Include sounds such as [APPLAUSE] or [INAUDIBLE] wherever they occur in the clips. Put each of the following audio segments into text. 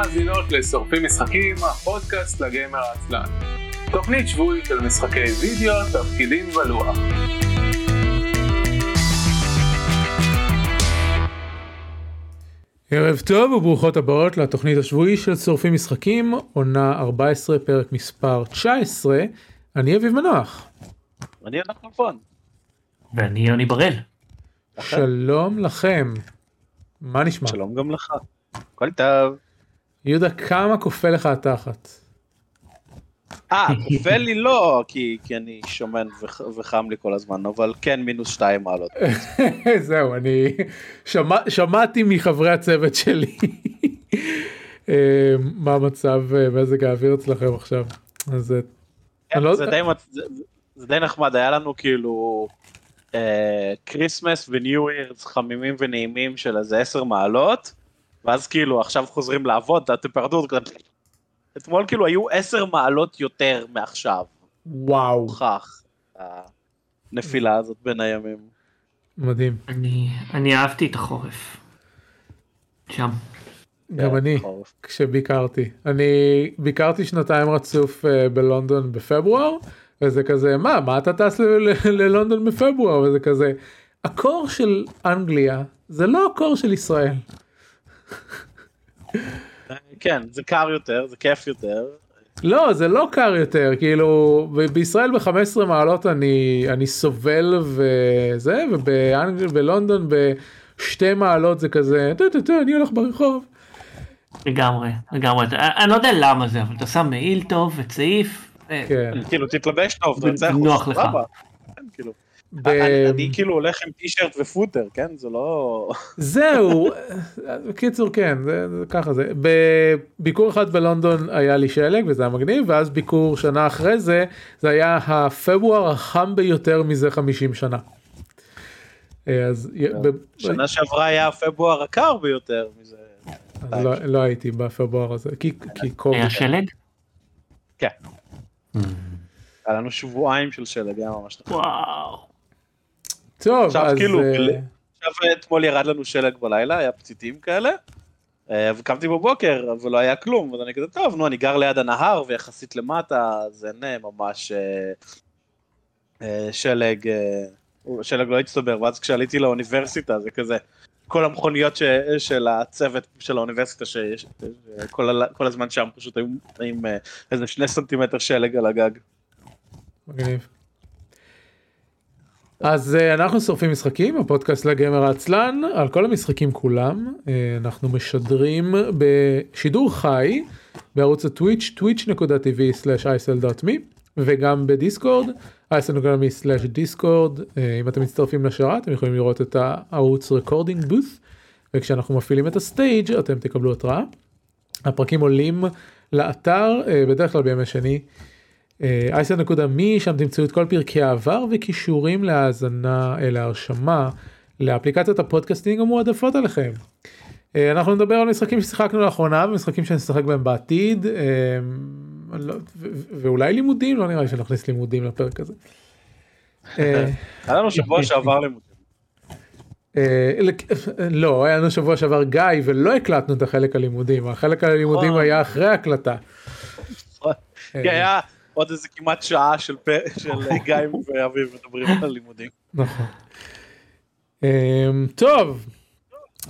ומאזינות לשורפים משחקים, הפודקאסט לגיימר העצלן. תוכנית שבועית של משחקי וידאו, תפקידים ולוח. ערב טוב וברוכות הבאות לתוכנית השבועי של שורפים משחקים, עונה 14, פרק מספר 19. אני אביב מנוח. אני יונתן כלפון. ואני יוני בראל. שלום לכם. מה נשמע? שלום גם לך. הכל טוב. יהודה, כמה כופה לך התחת? אה, כופה לי לא, כי, כי אני שומן וח, וחם לי כל הזמן, אבל כן מינוס שתיים מעלות. [LAUGHS] זהו, אני שמע, שמעתי מחברי הצוות שלי אה, מה מצב אה, מזג האוויר אצלכם עכשיו. אז אה, כן, לא- זה, די, זה, זה די נחמד, היה לנו כאילו Christmas ו New Year's חמימים ונעימים של איזה עשר מעלות, ואז כאילו עכשיו חוזרים לעבוד, הטמפרטורות כזה... אתמול כאילו היו עשר מעלות יותר מעכשיו, וואו, הוכח. הנפילה הזאת בין הימים. מדהים. אני, אני אהבתי את החורף. שם. גם אני, חורף. כשביקרתי. אני ביקרתי שנתיים רצוף אה, בלונדון בפברואר, וזה כזה, מה, מה אתה טס ל- ל- ללונדון בפברואר? וזה כזה, הקור של אנגליה זה לא הקור של ישראל. כן, זה קר יותר, זה כיף יותר. לא, זה לא קר יותר, כאילו, ב- בישראל ב-15 מעלות אני, אני סובל וזה, ובאנגליה, בלונדון בשתי מעלות זה כזה, טו טו טו, אני הולך ברחוב. לגמרי, לגמרי. אני לא יודע למה זה, אבל אתה שם מעיל טוב וצעיף. אה, כן. כאילו תתלבש טוב, נוח לך. כן. ב- אני אני כאילו הולך עם טישרט ופוטר, כן? זה לא... זהו, בקיצור כן, זה, זה ככה זה. בביקור אחד בלונדון היה לי שלג וזה היה מגניב, ואז ביקור שנה אחרי זה, זה היה הפברואר החם ביותר מזה 50 שנה. אה, אז ב- שנה שעברה היה הפברואר הקר ביותר מזה. אז לא, לא הייתי בפברואר הזה, כי, כי קוביד. היה שלג? כן. היה לנו שבועיים של שלג, היה ממש נכון. וואו. טוב, עכשיו אז כאילו, אה, עכשיו אתמול ירד לנו שלג בלילה, היה פציטים כאלה. אה, וקמתי בבוקר ולא היה כלום, אז אני כזה, טוב, נו, אני גר ליד הנהר ויחסית למטה, אז אין אה, ממש אה, אה, שלג, אה, שלג לא הצטבר, ואז כשעליתי לאוניברסיטה זה כזה, כל המכוניות ש, של הצוות של האוניברסיטה אה, כל, הזמן שם פשוט היו עם אה, איזה שני סנטימטר שלג על הגג. מגניב. אז אה, אנחנו שורפים משחקים, הפודקאסט לגמר העצלן, על כל המשחקים כולם. אה, אנחנו משדרים בשידור חי בערוץ הטוויץ', twitch.tv/isl.me וגם בדיסקורד, isl.me/דיסקורד. אה, אם אתם מצטרפים לשרת אתם יכולים לראות את הערוץ רקורדינג בוס, וכשאנחנו מפעילים את ה stage אתם תקבלו התראה. הפרקים עולים לאתר בדרך כלל בימי שני. אייסן.מי שם תמצאו את כל פרקי העבר וקישורים להאזנה, אה, להרשמה לאפליקציות ה podcasting המועדפות עליכם. אה, אנחנו נדבר על משחקים ששיחקנו לאחרונה ומשחקים שנשחק בהם בעתיד אה, אני לא- ואולי לימודים לא נראה לי שנכניס לימודים לפרק הזה. אה, היה לנו שבוע [LAUGHS] שעבר לימודים. אה, לא היה לנו שבוע שעבר גיא ולא הקלטנו את החלק הלימודים החלק הלימודים נכון. היה אחרי ההקלטה. אה, עוד איזה כמעט שעה של של גיא ואביב מדברים על לימודים. נכון. אמ, טוב,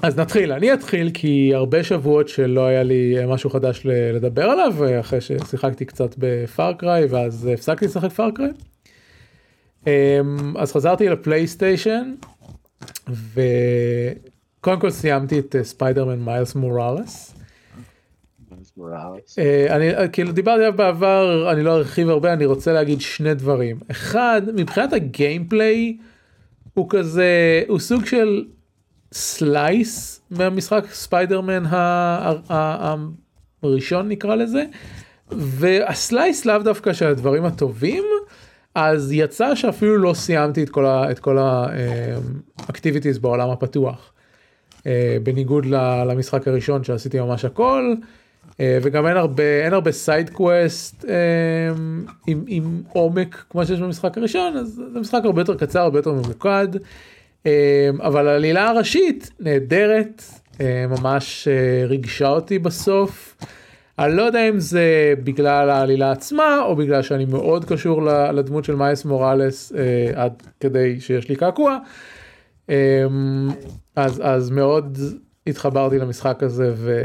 אז נתחיל. אני אתחיל כי הרבה שבועות שלא היה לי אה, משהו חדש לדבר עליו, אה, אחרי ששיחקתי קצת בפארקריי ואז הפסקתי לשחק פארקריי. אמ, אז חזרתי לפלייסטיישן וקודם כל סיימתי את אה, ספיידרמן מיילס מוראלס. אה, אני אה, כאילו דיברתי עליו בעבר אני לא ארחיב הרבה אני רוצה להגיד שני דברים. אחד מבחינת ה gameplay הוא כזה הוא סוג של slice מהמשחק ספיידרמן הראשון נקרא לזה. וה slice לאו דווקא של הדברים הטובים אז יצא שאפילו לא סיימתי את כל את כל ה activities בעולם הפתוח. אה, בניגוד למשחק הראשון שעשיתי ממש הכל. אה, וגם אין הרבה אין הרבה side quest אה, עם, עם עומק כמו שיש במשחק הראשון אז זה משחק הרבה יותר קצר הרבה יותר ממוקד אה, אבל העלילה הראשית נהדרת אה, ממש אה, ריגשה אותי בסוף. אני לא יודע אם זה בגלל העלילה עצמה או בגלל שאני מאוד קשור לדמות של מייס מוראלס אה, עד כדי שיש לי קעקוע. אה, אז אז מאוד התחברתי למשחק הזה ו,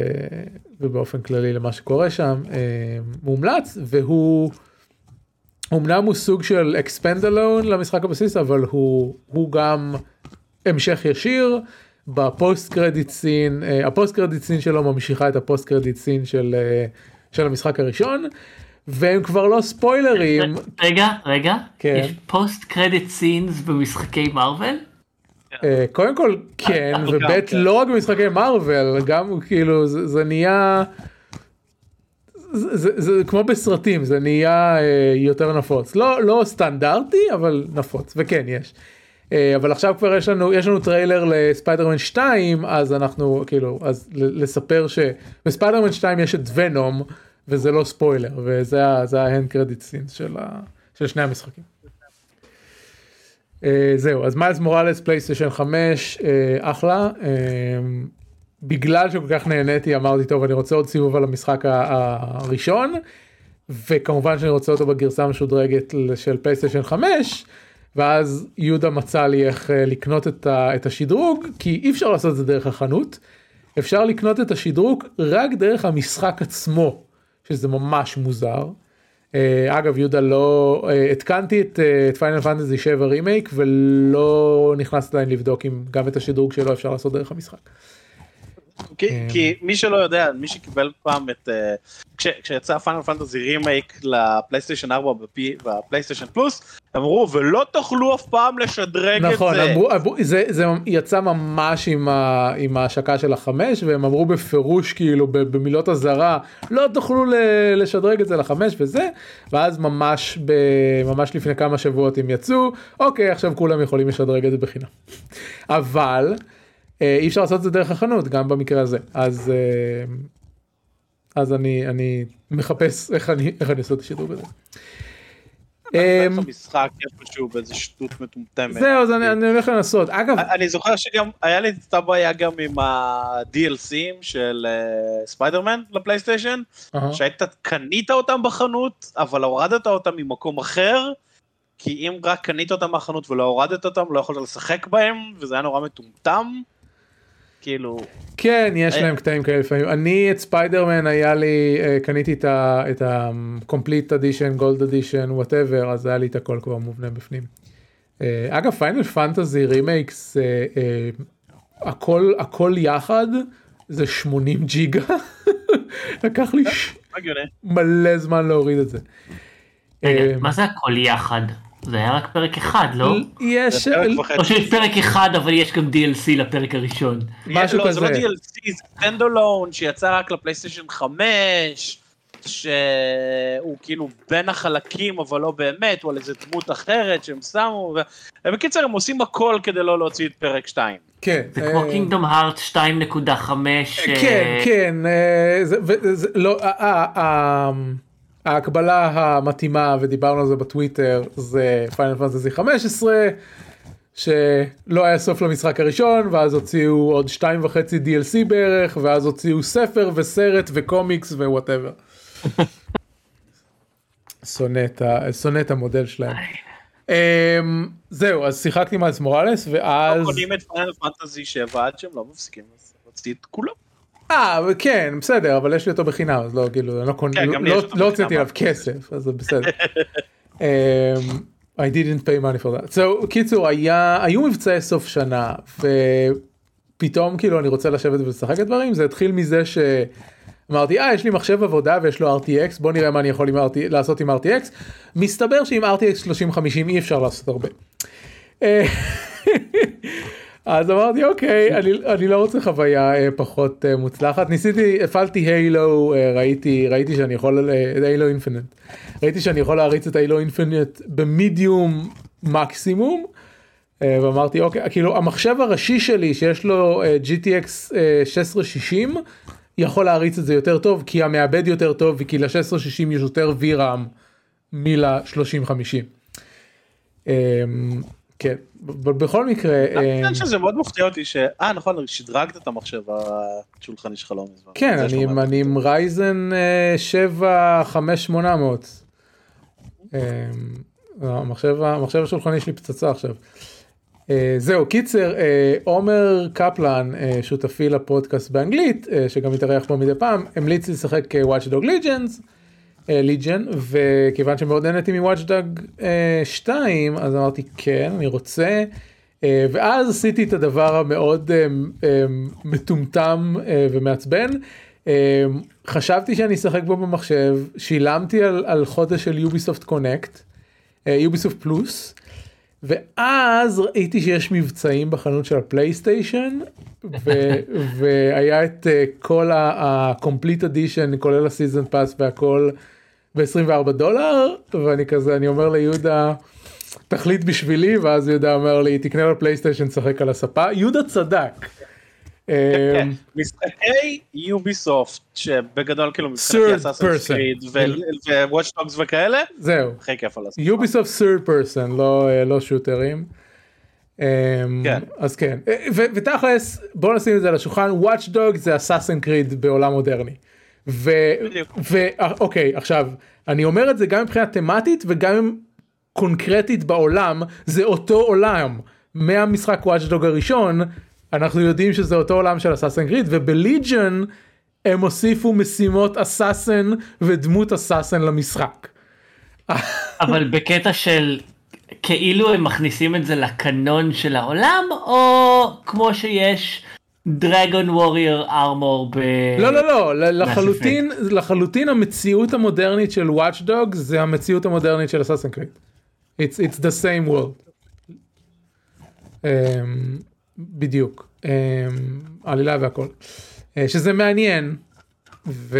ובאופן כללי למה שקורה שם אה, מומלץ והוא אמנם הוא סוג של expand alone למשחק הבסיס אבל הוא הוא גם המשך ישיר ב post credit scene אה, ה post credit scene שלו ממשיכה את ה post credit scene של אה, של המשחק הראשון והם כבר לא ספוילרים רגע, רגע, כן. יש post credit scenes במשחקי מארוול? אה, קודם כל כן [LAUGHS] אבל גם, וב' כן. לא רק במשחקי מארוול גם כאילו זה, זה נהיה זה, זה, זה כמו בסרטים זה נהיה אה, יותר נפוץ לא לא סטנדרטי אבל נפוץ וכן יש. אה, אבל עכשיו כבר יש לנו יש לנו טריילר לספיידרמן 2 אז אנחנו כאילו אז לספר שבספיידרמן 2 יש את ונום וזה לא ספוילר וזה ה end credit scenes של שני המשחקים. אה, זהו אז מיילס מוראלס פלייסטיישן 5 אה, אחלה אה, בגלל שכל כך נהניתי אמרתי טוב אני רוצה עוד סיבוב על המשחק הראשון וכמובן שאני רוצה אותו בגרסה המשודרגת של פלייסטיישן 5 ואז יהודה מצא לי איך לקנות את, ה, את השדרוג כי אי אפשר לעשות את זה דרך החנות אפשר לקנות את השדרוג רק דרך המשחק עצמו שזה ממש מוזר. אה, אגב יהודה לא אה, התקנתי את פיינל פנטזי 7 רימייק ולא נכנסתי עדיין לבדוק אם גם את השדרוג שלו אפשר לעשות דרך המשחק. כי, אה. כי מי שלא יודע, מי שקיבל פעם את... אה, כש, כשיצא פיינל פנטזי רימייק לפלייסטיישן 4 בפי- בפלייסטיישן פלוס, אמרו ולא תוכלו אף פעם לשדרג נכון את זה. אמרו, אמרו, זה, זה יצא ממש עם, ה, עם ההשקה של החמש והם אמרו בפירוש כאילו במילות אזהרה לא תוכלו לשדרג את זה לחמש וזה ואז ממש ב, ממש לפני כמה שבועות הם יצאו אוקיי עכשיו כולם יכולים לשדרג את זה בחינם אבל אי אפשר לעשות את זה דרך החנות גם במקרה הזה אז אה, אז אני אני מחפש איך אני איך אני עושה את השדרוג הזה. אה, המשחק איפשהו באיזה שטות מטומטמת. זהו אז אני, הולך לנסות אגב אני זוכר שגם היה לי את אותה בעיה גם עם ה-DLCים של אה, ספיידרמן לפלייסטיישן. שהיית קנית אותם בחנות, אבל הורדת אותם ממקום אחר, כי אם רק קנית אותם מהחנות ולא הורדת אותם, לא יכולת לשחק בהם, וזה היה נורא מטומטם. כאילו, כן יש אה. להם קטעים כאלה לפעמים אני את ספיידרמן היה לי אה, קניתי את ה-complete edition gold edition whatever אז היה לי את הכל כבר מובנה בפנים. אה, אגב פיינל פנטזי רימייקס הכל הכל יחד זה 80 ג'יגה [LAUGHS] לקח לי. מלא זמן להוריד את זה. רגע, מה זה הכל יחד? זה היה רק פרק אחד, לא? יש זה פרק וחצי. או שיש פרק אחד אבל יש גם DLC לפרק הראשון. משהו לא, זה לא כזה. DLC, זה סטנדולון שיצא רק לפלייסטיישן 5, שהוא כאילו בין החלקים אבל לא באמת, הוא על איזה דמות אחרת שהם שמו, ו... בקיצר הם עושים הכל כדי לא להוציא את פרק 2. כן. זה כמו קינגדום הארט 2.5. כן כן לא, ההקבלה המתאימה ודיברנו על זה בטוויטר זה פיינל פנטסי 15 שלא היה סוף למשחק הראשון ואז הוציאו עוד שתיים וחצי DLC בערך ואז הוציאו ספר וסרט וקומיקס ו whatever. [LAUGHS] שונא את המודל שלהם. אמ, זהו אז שיחקתי מיילס מוראלס לא ואז קונים את פיינל פנטזי 7 עד שהם לא מפסיקים, אז רציתי את כולם. אה כן בסדר אבל יש לי אותו בחינם אז לא כאילו אני לא קונה כן, לא- לא הוצאתי עליו כסף אז זה בסדר. um, I didn't pay money for that. So קיצור היה היו מבצעי סוף שנה ופתאום כאילו אני רוצה לשבת ולשחק את דברים זה התחיל מזה שאמרתי אה יש לי מחשב עבודה ויש לו RTX בוא נראה מה אני יכול עם RT, לעשות עם RTX מסתבר שעם RTX 3050 אי אפשר לעשות הרבה. אז אמרתי אוקיי אני, אני לא רוצה חוויה אה, פחות אה, מוצלחת ניסיתי הפעלתי הילו אה, ראיתי ראיתי שאני יכול הילו אינפינט ראיתי שאני יכול להריץ את הילו אינפינט במדיום מקסימום אה, ואמרתי אוקיי כאילו המחשב הראשי שלי שיש לו אה, GTX אה, 1660 יכול להריץ את זה יותר טוב כי המעבד יותר טוב וכי ל-1660 יש יותר VRAM מל-3050. אמ, כן, ב- בכל מקרה, אני אה, חושב שזה מאוד מפתיע אותי ש... אה נכון, שדרגת את המחשב השולחני שלך לא מזמן. כן, אני. עם- רייזן אה, 7 5800. אה, המחשב המחשב השולחני שלי פצצה עכשיו. אה, זהו, קיצר, אה, עומר קפלן, אה, שותפי לפודקאסט באנגלית, אה, שגם מתארח פה מדי פעם, המליץ לי לשחק אה, Watch Dog Legends, ליג'ן, וכיוון שמאוד נהניתי מ-Watch Dog 2, אז אמרתי כן, אני רוצה. אה, ואז עשיתי את הדבר המאוד אה, אה, מטומטם אה, ומעצבן. אה, חשבתי שאני אשחק בו במחשב, שילמתי על, על חודש של יוביסופט קונקט, יוביסופט פלוס, ואז ראיתי שיש מבצעים בחנות של הפלייסטיישן, ו- [LAUGHS] והיה את אה, כל ה-complete edition, כולל ה season pass והכל ב-24 דולר, ואני כזה, אני אומר ליהודה, תחליט בשבילי, ואז יהודה אומר לי, תקנה לפלייסטיישן, תשחק על הספה, יהודה צדק. כן, אמ, משחקי יוביסופט שבגדול כאילו משחקי אסאסינס. קריד ווואץ' דוגס וכאלה, זהו, הכי כיף על הספה. יוביסופט third person, לא, אה, לא שוטרים. אמ, כן. אז כן, אה, ותכלס, בוא נשים את זה על השולחן, Watch Dog זה אסאסן קריד בעולם מודרני. ו- בדיוק. ו- אה, אוקיי, עכשיו, אני אומר את זה גם מבחינה תמטית וגם קונקרטית בעולם, זה אותו עולם. מהמשחק Dog הראשון, אנחנו יודעים שזה אותו עולם של אסאסן קריד, ובליג'ן הם הוסיפו משימות אסאסן ודמות אסאסן למשחק. [LAUGHS] אבל בקטע של כאילו הם מכניסים את זה לקנון של העולם, או כמו שיש דרגון ווריור ארמור ב... לא לא לא לחלוטין לחלוטין המציאות המודרנית של Watch Dogs זה המציאות המודרנית של אסאסן קריד. It's, it's the same world. Um, בדיוק. Um, עלילה והכל. Uh, שזה מעניין. ו...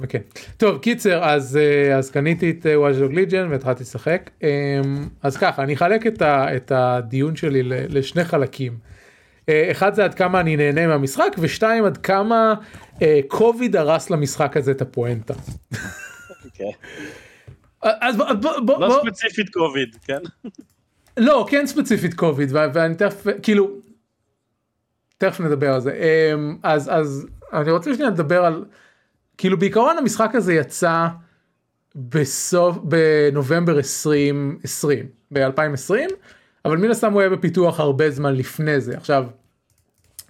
וכן. טוב קיצר אז uh, אז קניתי את Watch Dog Legion והתחלתי לשחק. Um, אז ככה אני אחלק את, ה, את הדיון שלי לשני חלקים. אה, אחד זה עד כמה אני נהנה מהמשחק ושתיים עד כמה קוביד הרס למשחק הזה את הפואנטה. אוקיי. אז בוא, בוא, בוא, לא ספציפית קוביד, כן? לא כן ספציפית קוביד ואני תכף כאילו תכף נדבר על זה אז אז אני רוצה שנייה לדבר על כאילו בעיקרון המשחק הזה יצא בסוף בנובמבר 2020 ב-2020 אבל מן הסתם הוא היה בפיתוח הרבה זמן לפני זה עכשיו.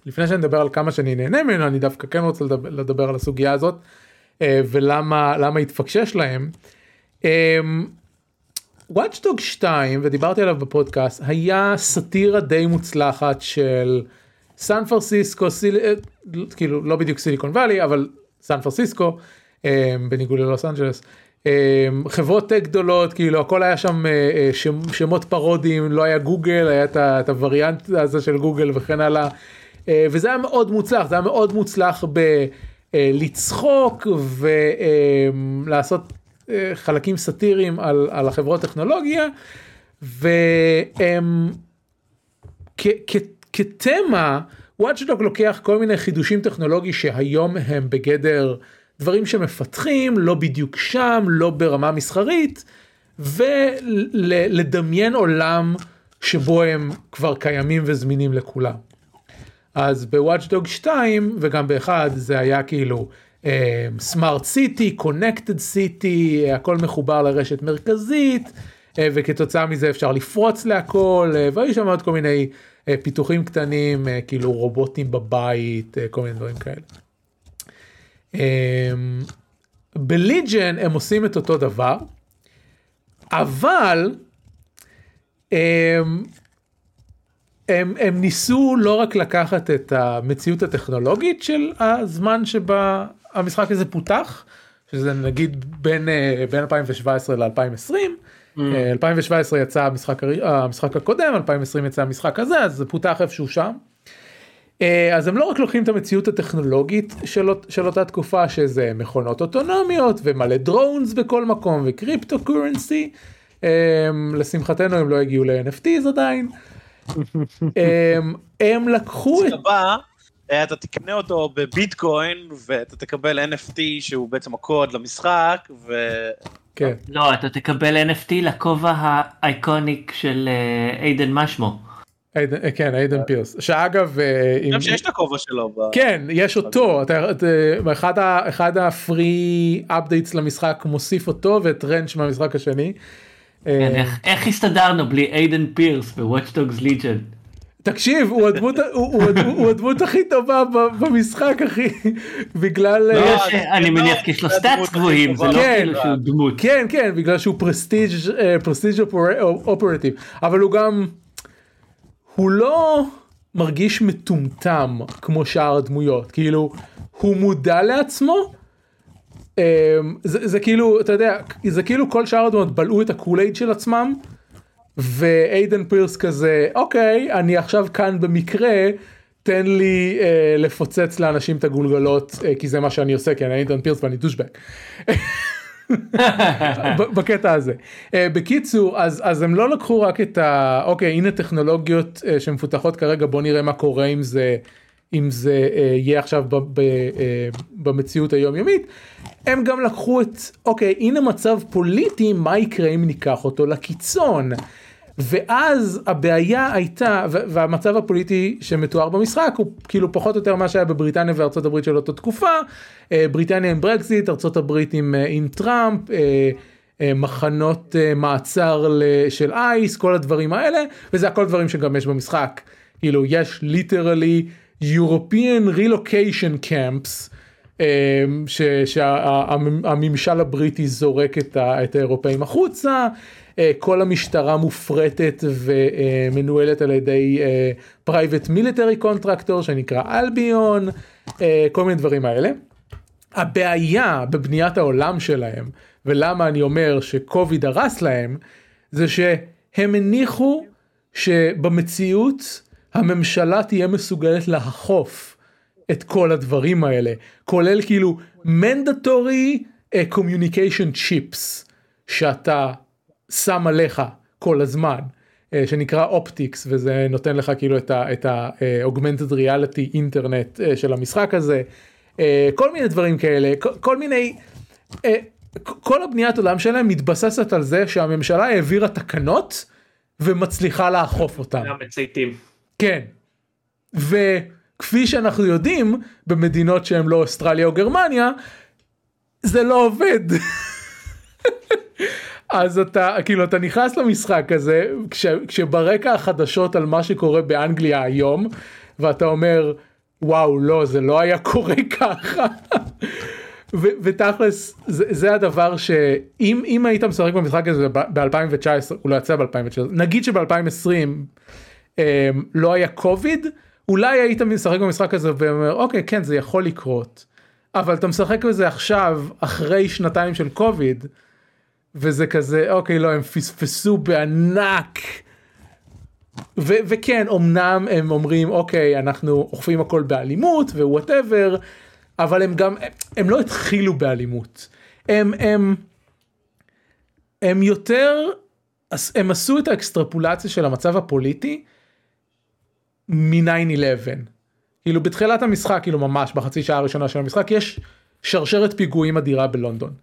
לפני שאני אדבר על כמה שאני נהנה ממנו אני דווקא כן רוצה לדבר, לדבר על הסוגיה הזאת אה, ולמה למה התפקשש להם. Watch Dog 2 ודיברתי עליו בפודקאסט היה סאטירה די מוצלחת של סן פרסיסקו סיל... אה, כאילו לא בדיוק סיליקון וואלי אבל סן פרסיסקו אה, בניגוד ללוס אנג'לס אה, חברות טק גדולות כאילו הכל היה שם אה, אה, שם, שמות פרודיים לא היה גוגל היה את, הווריאנט הזה של גוגל וכן הלאה. אה, וזה היה מאוד מוצלח זה היה מאוד מוצלח בלצחוק ולעשות אה, חלקים סאטיריים על, על החברות טכנולוגיה. והם כ- כ- כתמה וואטשדוג לוקח כל מיני חידושים טכנולוגיים שהיום הם בגדר דברים שמפתחים לא בדיוק שם לא ברמה מסחרית ולדמיין עולם שבו הם כבר קיימים וזמינים לכולם. אז בוואץ' דוג 2 וגם באחד זה היה כאילו סמארט סיטי, קונקטד סיטי, הכל מחובר לרשת מרכזית אה, וכתוצאה מזה אפשר לפרוץ להכל אה, והיו שם עוד כל מיני אה, פיתוחים קטנים אה, כאילו רובוטים בבית אה, כל מיני דברים כאלה. אה, בליג'ן הם עושים את אותו דבר אבל אה, הם, הם ניסו לא רק לקחת את המציאות הטכנולוגית של הזמן שבה המשחק הזה פותח, שזה נגיד בין, אה, בין 2017 ל-2020, Mm. אה, 2017 יצא המשחק, המשחק הקודם, 2020 יצא המשחק הזה, אז זה פותח איפשהו שם. אה, אז הם לא רק לוקחים את המציאות הטכנולוגית של, של אותה תקופה שזה מכונות אוטונומיות ומלא דרונס בכל מקום וקריפטו קורנסי. לשמחתנו הם לא הגיעו ל-NFTs עדיין. הם, הם לקחו את... הבא, אה, אתה תקנה אותו בביטקוין ואתה תקבל NFT שהוא בעצם הקוד למשחק ו... כן. לא, אתה תקבל NFT לכובע האייקוניק של אה, איידן משמו. איידן, אה, כן איידן פירס שאגב אה, אני אם- חושב שיש את הכובע שלו. כן יש אותו אתה, אתה, אחד, ה free updates למשחק מוסיף אותו ואת רנץ' מהמשחק השני. כן, אה, איך- איך הסתדרנו בלי איידן פירס בוואץ' דוגס ליג'ן? תקשיב הוא הדמות, הוא, הכי טובה ב- במשחק אחי בגלל לא, אה, לא, מניח כי יש לו stats הכי גבוהים, זה. לא כן. כאילו שהוא דמות. כן כן בגלל שהוא prestige אה, prestige operative אבל הוא גם הוא לא מרגיש מטומטם כמו שאר הדמויות כאילו הוא מודע לעצמו. אה, זה, זה כאילו אתה יודע זה כאילו כל שאר הדמויות בלעו את ה Kool-Aid של עצמם ואיידן פירס כזה אוקיי אני עכשיו כאן במקרה תן לי אה, לפוצץ לאנשים את הגולגולות אה, כי זה מה שאני עושה כי אני איידן פירס ואני douchebag. [LAUGHS] [LAUGHS] בקטע הזה. Uh, בקיצור אז אז הם לא לקחו רק את ה... אוקיי הנה טכנולוגיות uh, שמפותחות כרגע בוא נראה מה קורה עם זה אם זה uh, יהיה עכשיו ב, ב, במציאות היומיומית. הם גם לקחו את אוקיי הנה מצב פוליטי מה יקרה אם ניקח אותו לקיצון. ואז הבעיה הייתה והמצב הפוליטי שמתואר במשחק הוא כאילו פחות או יותר מה שהיה בבריטניה וארצות הברית של אותה תקופה. אה, בריטניה עם ברקזיט ארצות הברית עם, אה, עם טראמפ אה, מחנות מעצר של אייס כל הדברים האלה וזה הכל דברים שגם יש במשחק. כאילו יש literally European relocation camps שהממשל הבריטי זורק את, את האירופאים החוצה, כל המשטרה מופרטת ומנוהלת על ידי private military contractor שנקרא אלביון, אה, כל מיני דברים האלה. הבעיה בבניית העולם שלהם ולמה אני אומר שקוביד הרס להם זה שהם הניחו שבמציאות הממשלה תהיה מסוגלת לאכוף את כל הדברים האלה כולל כאילו uh, communication chips שאתה שם עליך כל הזמן uh, שנקרא אופטיקס וזה נותן לך כאילו את ה-augmented reality אינטרנט uh, של המשחק הזה כל מיני דברים כאלה כל, מיני כל הבניית עולם שלהם מתבססת על זה שהממשלה העבירה תקנות ומצליחה לאכוף אותן. מצייתים. כן. וכפי שאנחנו יודעים במדינות שהן לא אוסטרליה או גרמניה זה לא עובד. [LAUGHS] אז אתה כאילו אתה נכנס למשחק הזה כש, כשברקע החדשות על מה שקורה באנגליה היום ואתה אומר וואו לא זה לא היה קורה ככה. ותכלס זה, זה הדבר שאם אם היית משחק במשחק הזה ב-2019 הוא לא יצא ב-2019 נגיד שב-2020 um, לא היה קוביד אולי היית משחק במשחק הזה ואומר אוקיי כן זה יכול לקרות אבל אתה משחק בזה עכשיו אחרי שנתיים של קוביד וזה כזה אוקיי לא הם פספסו בענק. ו- וכן אמנם הם אומרים אוקיי אנחנו אוכפים הכל באלימות ו whatever אבל הם גם הם לא התחילו באלימות. הם הם הם יותר הם עשו את האקסטרפולציה של המצב הפוליטי מ-9-11 כאילו בתחילת המשחק כאילו ממש בחצי שעה הראשונה של המשחק יש שרשרת פיגועים אדירה בלונדון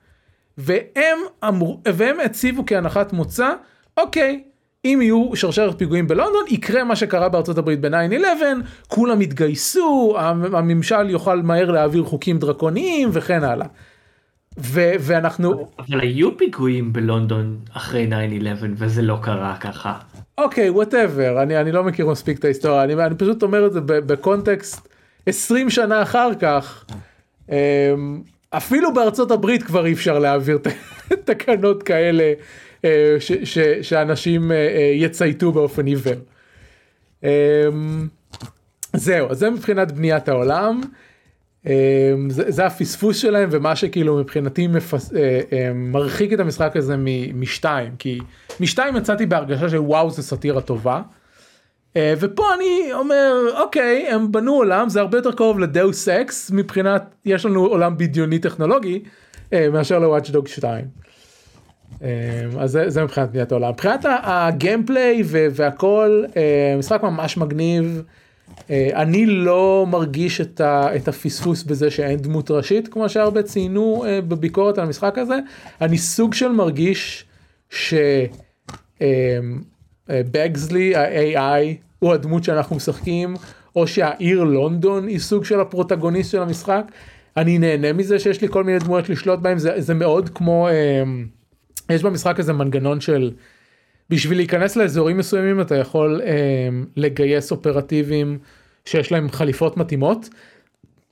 והם אמרו והם הציבו כהנחת מוצא אוקיי אם יהיו שרשרת פיגועים בלונדון יקרה מה שקרה בארצות הברית ב-9-11 כולם יתגייסו הממשל יוכל מהר להעביר חוקים דרקוניים וכן הלאה. ו- ואנחנו אבל היו פיגועים בלונדון אחרי 9-11 וזה לא קרה ככה. אוקיי whatever אני אני לא מכיר מספיק את ההיסטוריה אני, אני פשוט אומר את זה בקונטקסט 20 שנה אחר כך אמ, אפילו בארצות הברית כבר אי אפשר להעביר [LAUGHS] תקנות כאלה אה, ש, ש, שאנשים אה, אה, יצייתו באופן עיוור. אמ, זהו אז זה מבחינת בניית העולם. אמ, זה, זה הפספוס שלהם ומה שכאילו מבחינתי מפס, מרחיק את המשחק הזה משתיים כי משתיים יצאתי בהרגשה של וואו זה סאטירה טובה. אה, ופה אני אומר אוקיי הם בנו עולם זה הרבה יותר קרוב לדאוס אקס מבחינת יש לנו עולם בדיוני טכנולוגי אה, מאשר לוואץ' דוג 2. אה, אז זה, זה מבחינת בניית העולם מבחינת הגיימפליי והכל משחק ממש מגניב. אני לא מרגיש את, ה, את הפספוס בזה שאין דמות ראשית, כמו שהרבה ציינו בביקורת על המשחק הזה. אני סוג של מרגיש שבגזלי, ה-AI, הוא הדמות שאנחנו משחקים, או שהעיר לונדון היא סוג של הפרוטגוניסט של המשחק. אני נהנה מזה שיש לי כל מיני דמויות לשלוט בהם, זה, זה מאוד כמו, יש במשחק הזה מנגנון של... בשביל להיכנס לאזורים מסוימים אתה יכול אה, לגייס אופרטיבים שיש להם חליפות מתאימות.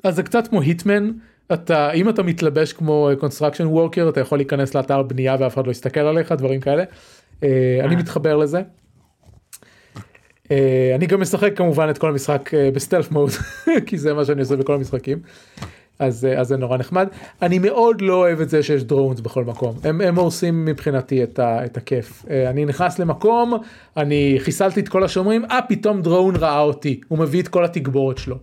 אז זה קצת כמו היטמן אתה אם אתה מתלבש כמו construction worker אתה יכול להיכנס לאתר בנייה ואף אחד לא יסתכל עליך דברים כאלה. אה, אני מתחבר לזה. אה, אני גם משחק כמובן את כל המשחק אה, ב stealth mode [LAUGHS] כי זה מה שאני עושה בכל המשחקים. אז, אז זה נורא נחמד. אני מאוד לא אוהב את זה שיש דרונס בכל מקום. הם, הם הורסים מבחינתי את, ה, את הכיף. אני נכנס למקום, אני חיסלתי את כל השומרים, אה פתאום דרון ראה אותי, הוא מביא את כל התגבורת שלו.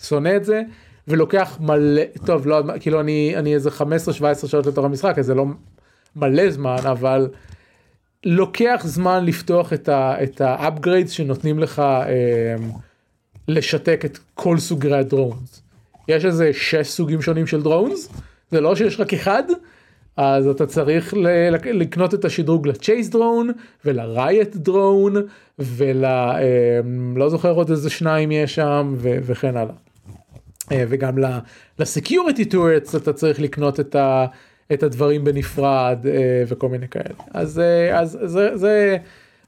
שונא את זה, ולוקח מלא, טוב לא, כאילו אני, אני איזה 15-17 שעות לתוך המשחק, אז זה לא מלא זמן, אבל לוקח זמן לפתוח את ה-upgrades שנותנים לך אה, לשתק את כל סוגי ה drones. יש איזה שש סוגים שונים של drones, זה לא שיש רק אחד, אז אתה צריך לקנות את השדרוג ל chase drone ול riot drone ול... אמ, לא זוכר עוד איזה שניים יש שם ו... וכן הלאה. אה, וגם ל security turrets אתה צריך לקנות את, ה... את הדברים בנפרד אה, וכל מיני כאלה. אז, אה, אז זה, זה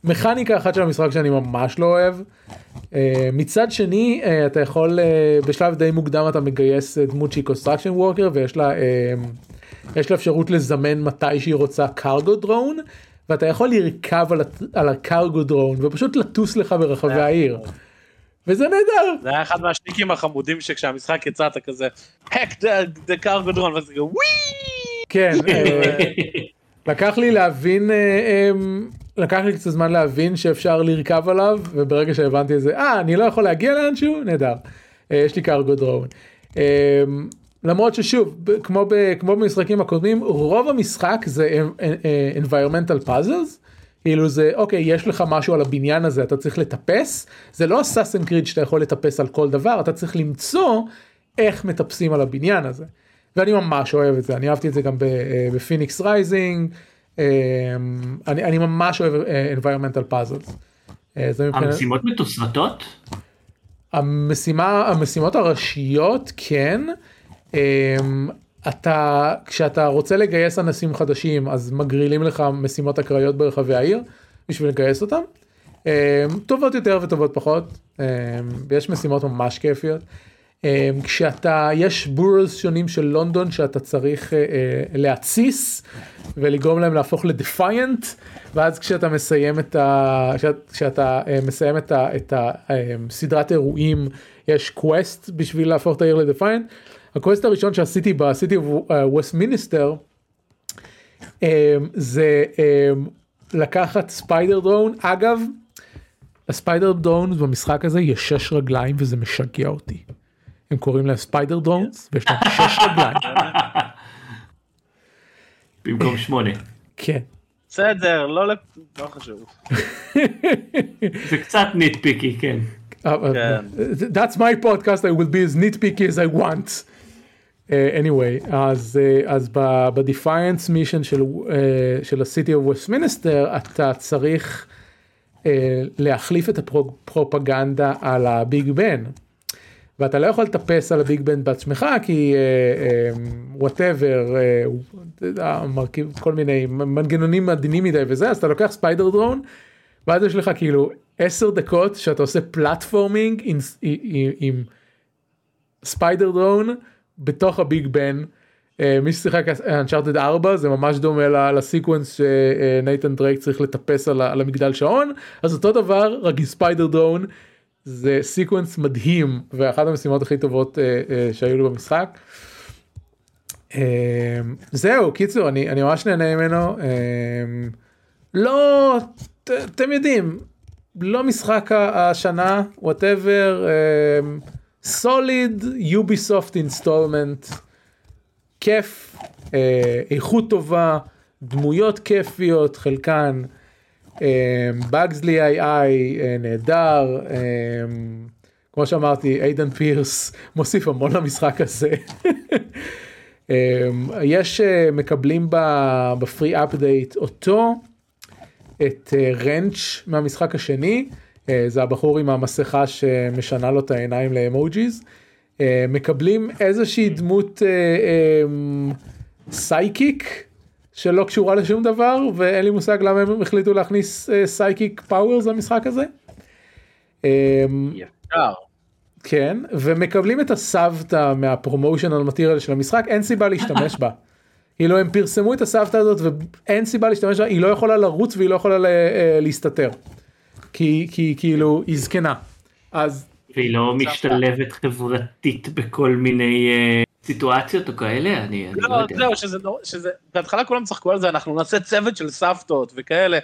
מכניקה אחת של המשחק שאני ממש לא אוהב. מצד שני אתה יכול בשלב די מוקדם אתה מגייס דמות שהיא construction worker ויש לה לה אפשרות לזמן מתי שהיא רוצה cargo drone ואתה יכול לרכב על, על ה cargo drone ופשוט לטוס לך ברחבי העיר. וזה נהדר. זה היה אחד מהשטיקים החמודים שכשהמשחק יצא אתה כזה hack the drone וזה כזה וואי. כן. לקח לי להבין לקח לי קצת זמן להבין שאפשר לרכב עליו וברגע שהבנתי את זה אה אני לא יכול להגיע לאנשהו נהדר אה, יש לי קרגו דרון. אה, למרות ששוב כמו, ב, כמו במשחקים הקודמים רוב המשחק זה אה, environmental puzzles כאילו זה אוקיי יש לך משהו על הבניין הזה אתה צריך לטפס זה לא סאסן קריד שאתה יכול לטפס על כל דבר אתה צריך למצוא איך מטפסים על הבניין הזה. ואני ממש אוהב את זה אני אהבתי את זה גם ב Fenyx Rising. אמ, אני, אני ממש אוהב אה, environmental puzzles. אה, המשימות מתוסרטות? המשימה, המשימות הראשיות כן. אתה, כשאתה רוצה לגייס אנשים חדשים אז מגרילים לך משימות אקראיות ברחבי העיר בשביל לגייס אותם. אמ, טובות יותר וטובות פחות. יש משימות ממש כיפיות. אמ, כשאתה יש boroughs שונים של לונדון שאתה צריך אה, אה, להתסיס ולגרום להם להפוך ל defiant ואז כשאתה מסיים את ה... כשאתה אה, מסיים את, ה... את הסדרת אירועים יש quest בשביל להפוך את העיר ל defiant. ה quest הראשון שעשיתי ב City Westminster זה אמ, לקחת spider drone אגב ה spider drone במשחק הזה יש שש רגליים וזה משגע אותי. הם קוראים להם spider drones ויש להם שש [LAUGHS] רגליים. במקום שמונה. כן. בסדר, לא, לא חשוב. זה קצת nitpicky, כן. כן. That's my podcast, I will be as nitpicky as I want. אה, anyway, אז, אה, אז ב-Defiance mission של, אה, של ה-City of Westminster אתה צריך להחליף את הפרופגנדה על הביג בן. ואתה לא יכול לטפס על הביג בן בעצמך כי whatever אה, כל מיני מנגנונים עדינים מדי וזה אז אתה לוקח spider drone ואז יש לך כאילו 10 דקות שאתה עושה platforming עם spider drone בתוך הביג בן. אה, מי ששיחק Uncharted 4 זה ממש דומה ל sequence שנייתן דרייק צריך לטפס על, המגדל שעון אז אותו דבר רק עם spider drone זה sequence מדהים ואחת המשימות הכי טובות אה, אה, שהיו לי במשחק. אה, זהו קיצור אני אני ממש נהנה ממנו אה, לא אתם יודעים לא משחק השנה whatever solid Ubisoft installment כיף אה, איכות טובה דמויות כיפיות חלקן. בגלי AI נהדר כמו שאמרתי איידן פירס [LAUGHS] מוסיף המון למשחק הזה. [LAUGHS] אמ, יש אה, מקבלים ב free update אותו את רנץ' מהמשחק השני זה הבחור עם המסכה שמשנה לו את העיניים ל emojis. מקבלים איזושהי דמות psychic שלא קשורה לשום דבר ואין לי מושג למה הם החליטו להכניס psychic powers למשחק הזה. Sure. כן ומקבלים את הסבתא מה promotional material של המשחק אין סיבה להשתמש בה. [LAUGHS] כאילו הם פרסמו את הסבתא הזאת ואין סיבה להשתמש בה היא לא יכולה לרוץ והיא לא יכולה אה, להסתתר. כי כי כאילו היא זקנה. אז. והיא לא משתלבת חברתית בכל מיני אה, סיטואציות או כאלה אני לא, לא יודע. זהו שזה, שזה בהתחלה כולם צחקו על זה אנחנו נעשה צוות של סבתות וכאלה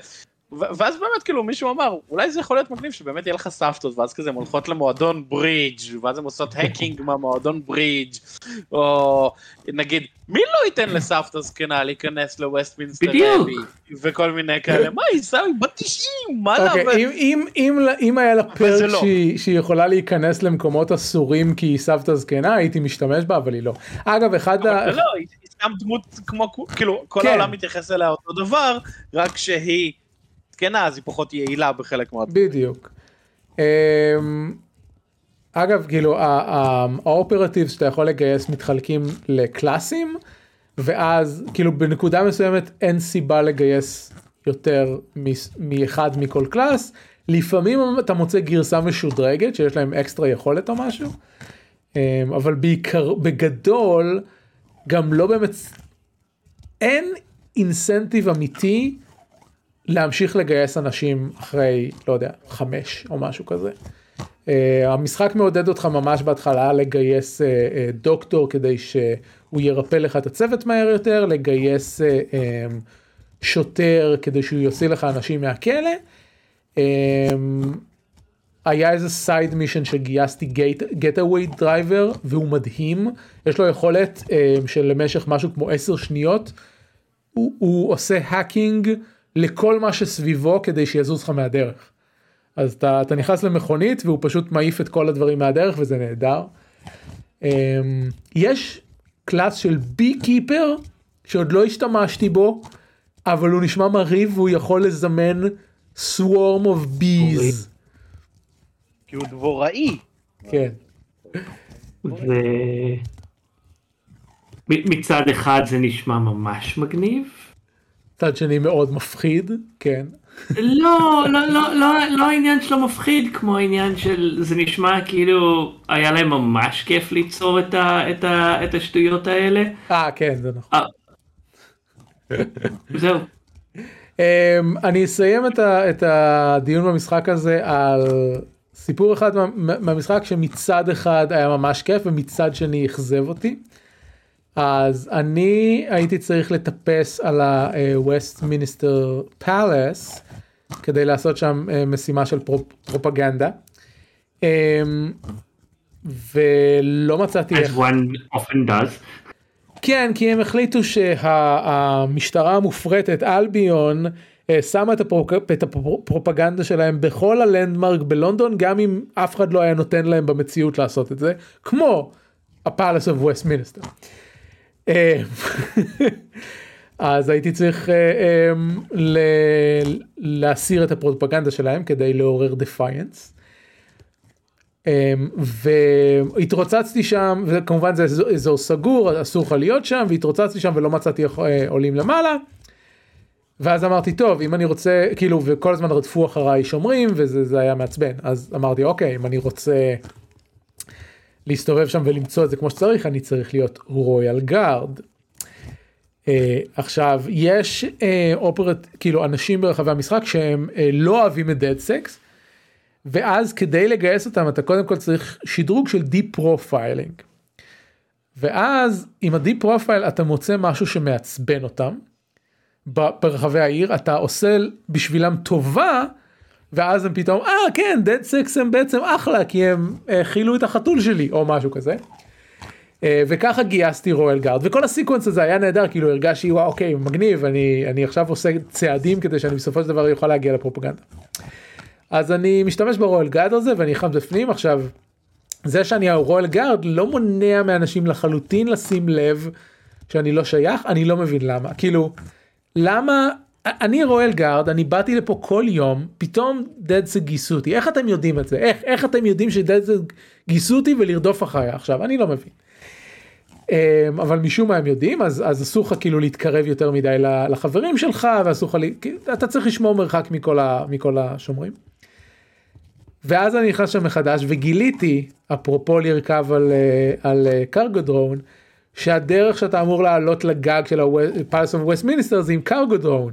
ואז באמת כאילו מישהו אמר אולי זה יכול להיות מגניב שבאמת יהיה לך סבתות ואז כזה הן הולכות למועדון ברידג' ואז הן עושות האקינג מהמועדון ברידג' או נגיד מי לא ייתן לסבתא זקנה להיכנס ל Westminster Abbey וכל מיני כאלה מה היא סבתא בת 90 מה לה אוקיי, אם היה לה פרק לא. שהיא יכולה להיכנס למקומות אסורים כי היא סבתא זקנה הייתי משתמש בה אבל היא לא אגב אחד ה... לא היא סתם דמות כמו כאילו כל כן. העולם מתייחס אליה אותו דבר רק שהיא. זקנה אז היא פחות יעילה בחלק מאוד. בדיוק. אמ, אגב כאילו ה operative שאתה יכול לגייס מתחלקים לקלאסים ואז כאילו בנקודה מסוימת אין סיבה לגייס יותר מאחד מכל class לפעמים אתה מוצא גרסה משודרגת שיש להם אקסטרה יכולת או משהו אמ, אבל בעיקר בגדול גם לא באמת אין incentive אמיתי להמשיך לגייס אנשים אחרי לא יודע חמש או משהו כזה. אה, המשחק מעודד אותך ממש בהתחלה לגייס אה, אה, דוקטור כדי שהוא ירפא לך את הצוות מהר יותר לגייס אה, אמ, שוטר כדי שהוא יוציא לך אנשים מהכלא. אמ, היה איזה side mission שגייסתי getaway driver והוא מדהים יש לו יכולת אמ, של למשך משהו כמו 10 שניות הוא, הוא עושה hacking. לכל מה שסביבו כדי שיזוז לך מהדרך. אז אתה, אתה נכנס למכונית והוא פשוט מעיף את כל הדברים מהדרך וזה נהדר. Um, יש קלאס של בי קיפר שעוד לא השתמשתי בו אבל הוא נשמע מרהיב והוא יכול לזמן swarm of bees. כי הוא דבוראי. כן. מצד אחד זה נשמע ממש מגניב מצד שני מאוד מפחיד, כן. לא, לא, לא, לא, לא העניין שלו מפחיד כמו העניין של זה נשמע כאילו היה להם ממש כיף ליצור את, ה, את, ה, את השטויות האלה. אה כן זה נכון. אה. זהו. Um, אני אסיים את, ה, את הדיון במשחק הזה על סיפור אחד מה, מהמשחק שמצד אחד היה ממש כיף ומצד שני אכזב אותי. אז אני הייתי צריך לטפס על ה- Westminster Palace כדי לעשות שם אה, משימה של פרופ, פרופגנדה. אמ, ולא מצאתי איך... As one often does. כן, כי הם החליטו שהמשטרה המופרטת אלביון אה, שמה את, הפרופ... את הפרופגנדה שלהם בכל ה landmark בלונדון גם אם אף אחד לא היה נותן להם במציאות לעשות את זה כמו ה Palace of Westminster. אה, [LAUGHS] אז הייתי צריך אה, אה, להסיר את הפרופגנדה שלהם כדי לעורר defiance. והתרוצצתי שם וכמובן זה אזור סגור אסור לך להיות שם והתרוצצתי שם ולא מצאתי עולים למעלה. ואז אמרתי טוב אם אני רוצה כאילו וכל הזמן רדפו אחריי שומרים וזה היה מעצבן אז אמרתי אוקיי אם אני רוצה להסתובב שם ולמצוא את זה כמו שצריך אני צריך להיות royal guard. אה, עכשיו יש אה, operatives כאילו אנשים ברחבי המשחק שהם אה, לא אוהבים את דד סקס ואז כדי לגייס אותם אתה קודם כל צריך שדרוג של deep profiling. ואז עם ה deep profile אתה מוצא משהו שמעצבן אותם ברחבי העיר אתה עושה בשבילם טובה ואז הם פתאום אה כן דד סקס הם בעצם אחלה כי הם האכילו אה, את החתול שלי או משהו כזה. אה, וככה גייסתי royal guard וכל ה sequence הזה היה נהדר כאילו הרגשתי וואו אוקיי מגניב אני אני עכשיו עושה צעדים כדי שאני בסופו של דבר יוכל להגיע לפרופגנדה. אז אני משתמש ב royal guard הזה ואני נכנס בפנים עכשיו זה שאני ה royal guard לא מונע מאנשים לחלוטין לשים לב שאני לא שייך, אני לא מבין למה. כאילו, למה, אני רואל גארד, אני באתי לפה כל יום, פתאום דדסק גייסו אותי. איך אתם יודעים את זה? איך, איך אתם יודעים שדדסק גייסו אותי ולרדוף אחריי עכשיו? אני לא מבין. אמ, אבל משום מה הם יודעים אז אז אסור לך כאילו להתקרב יותר מדי לחברים שלך ואסור לך אתה צריך לשמור מרחק מכל, ה, מכל השומרים. ואז אני נכנס שם מחדש וגיליתי אפרופו לרכב על, אה, על קרגו אה, דרון שהדרך שאתה אמור לעלות לגג של of Westminster זה עם cargo drone.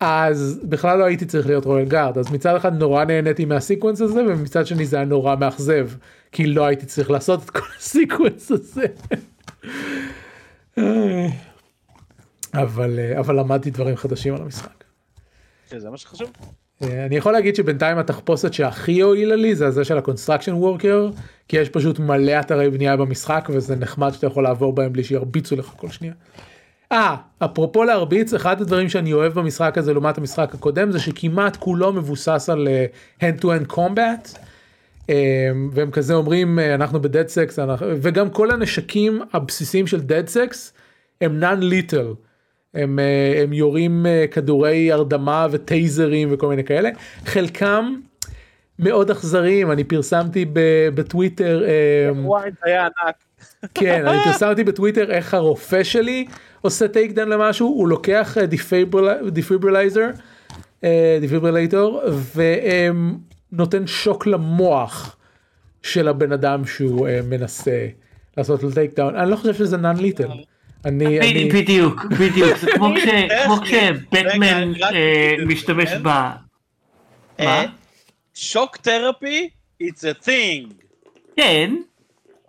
אז בכלל לא הייתי צריך להיות royal guard אז מצד אחד נורא נהניתי מה sequence הזה ומצד שני זה היה נורא מאכזב כי לא הייתי צריך לעשות את כל ה sequence הזה. אבל אה, אבל למדתי דברים חדשים על המשחק. כן, זה מה שחשוב. אה, אני יכול להגיד שבינתיים התחפושת שהכי הועילה לי זה הזה של ה construction worker כי יש פשוט מלא אתרי בנייה במשחק וזה נחמד שאתה יכול לעבור בהם בלי שירביצו לך כל שנייה. אה אפרופו להרביץ אחד הדברים שאני אוהב במשחק הזה לעומת המשחק הקודם זה שכמעט כולו מבוסס על hand to hand combat. אממ, והם כזה אומרים אה, אנחנו בדד סקס וגם כל הנשקים הבסיסיים של דד סקס הם lethal. הם, אה, הם יורים אה, כדורי הרדמה וטייזרים וכל מיני כאלה חלקם מאוד אכזריים אני פרסמתי בטוויטר אה. כן אני פרסמתי בטוויטר איך הרופא שלי עושה takedown למשהו הוא לוקח defibrilizer defibrillator ונותן שוק למוח של הבן אדם שהוא מנסה לעשות לו takedown אני לא חושב שזה non-lethal. אני, אני... בדיוק, בדיוק, זה כמו [LAUGHS] כשבטמן אה, משתמש ב... מה? שוק תרפי, it's a thing. כן,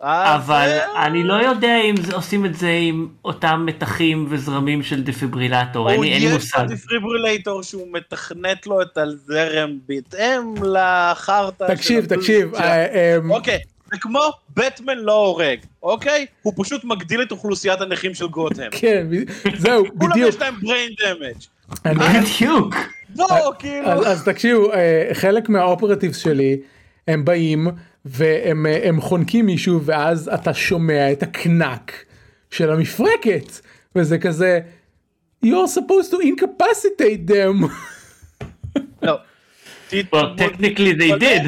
אבל אני לא יודע אם עושים את זה עם אותם מתחים וזרמים של דפיברילטור, אין לי מושג. יש דפיברילטור שהוא מתכנת לו את הזרם בהתאם לחרטא. תקשיב, תקשיב. אה, אוקיי. זה כמו בטמן לא הורג, אוקיי? הוא פשוט מגדיל את אוכלוסיית הנכים של גותם. כן, זהו, בדיוק. כולם יש להם brain damage. בדיוק. בואו, כאילו. אז תקשיבו, אה, חלק מהאופרטיבס שלי, הם באים והם אה, חונקים מישהו ואז אתה שומע את הקנק של המפרקת, וזה כזה, you're supposed to incapacitate them. לא. Well, technically they did.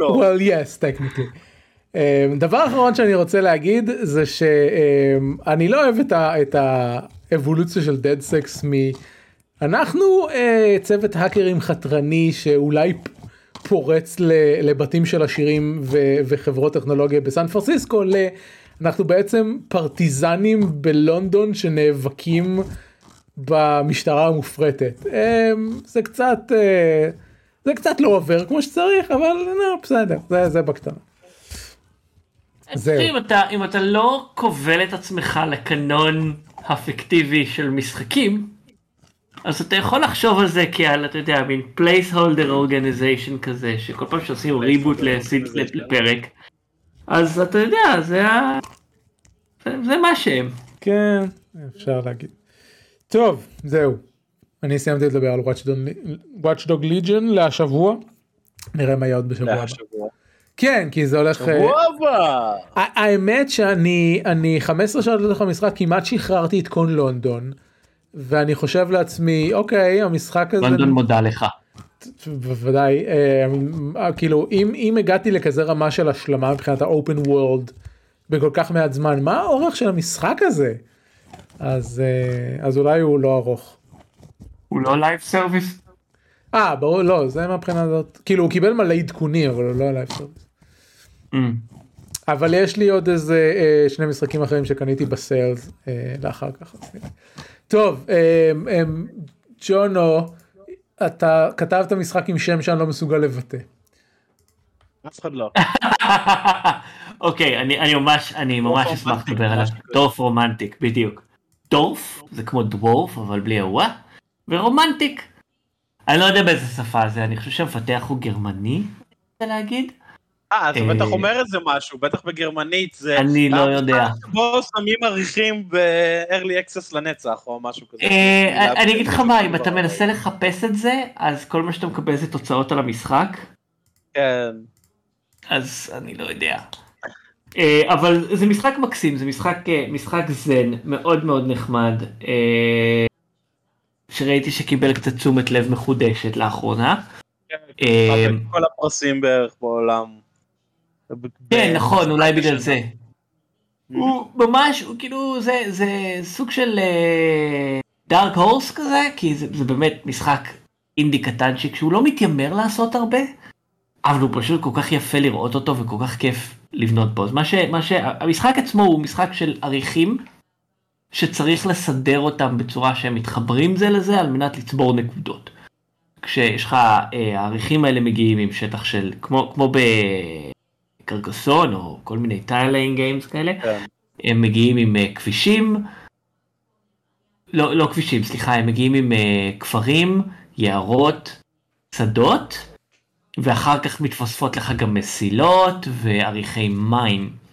לא. Well, yes, technically. אמ, דבר אחרון שאני רוצה להגיד זה שאני לא אוהב את האבולוציה של דד סקס מ... אנחנו אה, צוות האקרים חתרני שאולי פורץ לבתים של עשירים וחברות טכנולוגיה בסן פרנסיסקו אנחנו בעצם פרטיזנים בלונדון שנאבקים במשטרה המופרטת אמ, זה קצת אה, זה קצת לא עובר כמו שצריך אבל לא, בסדר זה, זה בקטנה. זהו. אם אתה, אם אתה לא כובל את עצמך לקנון הפיקטיבי של משחקים, אז אתה יכול לחשוב על זה כעל, אתה יודע, מין placeholder organization כזה, שכל פעם שעושים ריבוט לפרק, אז אתה יודע, זה ה... זה מה שהם. כן, אפשר להגיד. טוב, זהו. אני סיימתי לדבר על Watchdog Legion להשבוע. נראה מה יהיה עוד בשבוע הבא. כן כי זה הולך אה, הבא האמת שאני אני 15 שעות לתוך המשחק כמעט שחררתי את קון לונדון ואני חושב לעצמי אוקיי המשחק הזה לונדון מודה לך. בוודאי אה, כאילו אם אם הגעתי לכזה רמה של השלמה מבחינת ה open world בכל כך מעט זמן מה האורך של המשחק הזה אז אה, אז אולי הוא לא ארוך. הוא לא live service. אה ברור לא זה מהבחינה הזאת כאילו הוא קיבל מלא עדכונים אבל לא live service. אממ. אבל יש לי עוד איזה אה, שני משחקים אחרים שקניתי ב sales אה, לאחר כך. טוב, אה, אה, ג'ונו, אתה כתבת משחק עם שם שאני לא מסוגל לבטא. אף אחד לא. [LAUGHS] אוקיי, אני, אני ממש, אני ממש אשמח לדבר עליו. דורף רומנטיק, בדיוק. דורף זה כמו דוורף אבל בלי הווה, ורומנטיק. אני לא יודע באיזה שפה זה, אני חושב שהמפתח הוא גרמני, רוצה להגיד. אה, אתה בטח אומר את זה משהו, בטח בגרמנית זה... אני לא יודע. בו שמים עריכים ב-early access לנצח או משהו כזה. אה, אני אגיד לך מה, אם אתה מנסה לחפש את זה, אז כל מה שאתה מקבל זה תוצאות על המשחק. כן. אז אני לא יודע. אה, אבל זה משחק מקסים, זה משחק, אה, זן, מאוד מאוד נחמד, אה, שראיתי שקיבל קצת תשומת לב מחודשת לאחרונה. כן, כל הפרסים בערך בעולם. כן, נכון, אולי בגלל זה. הוא ממש, הוא כאילו, זה, זה סוג של דארק הורס כזה, כי זה, זה באמת משחק אינדי קטנצ'יק שהוא לא מתיימר לעשות הרבה, אבל הוא פשוט כל כך יפה לראות אותו וכל כך כיף לבנות בו. אז מה ש... מה ש... המשחק עצמו הוא משחק של עריכים שצריך לסדר אותם בצורה שהם מתחברים זה לזה על מנת לצבור נקודות. כשיש לך, אה, האריחים האלה מגיעים עם שטח של, כמו, כמו ב Carcassonne או כל מיני tiling games כאלה, כן. הם מגיעים עם אה, כבישים, לא, לא כבישים, סליחה, הם מגיעים עם אה, כפרים, יערות, שדות, ואחר כך מתווספות לך גם מסילות ואריחי מים.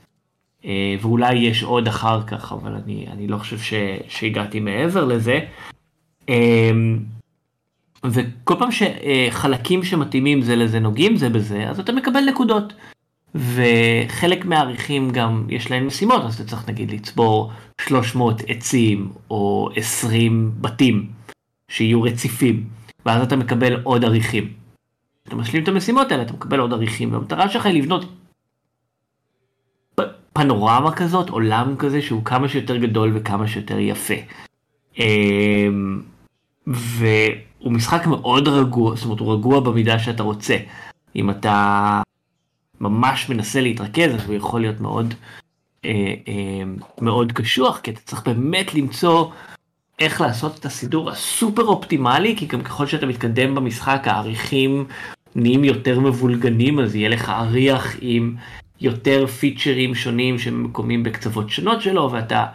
אה, ואולי יש עוד אחר כך, אבל אני, אני לא חושב ש, שהגעתי מעבר לזה. אה, וכל פעם שחלקים שמתאימים זה לזה נוגעים זה בזה, אז אתה מקבל נקודות. וחלק מהעריכים גם יש להם משימות, אז אתה צריך נגיד לצבור 300 עצים או 20 בתים שיהיו רציפים, ואז אתה מקבל עוד עריכים. אתה משלים את המשימות האלה, אתה מקבל עוד עריכים, והמטרה שלך היא לבנות פנורמה כזאת, עולם כזה שהוא כמה שיותר גדול וכמה שיותר יפה. אמ, והוא משחק מאוד רגוע, זאת אומרת הוא רגוע במידה שאתה רוצה. אם אתה ממש מנסה להתרכז אז הוא יכול להיות מאוד אה, אה, מאוד קשוח, כי אתה צריך באמת למצוא איך לעשות את הסידור הסופר אופטימלי, כי גם ככל שאתה מתקדם במשחק העריכים נהיים יותר מבולגנים, אז יהיה לך אריח עם יותר פיצ'רים שונים שמקומים בקצוות שונות שלו, ואתה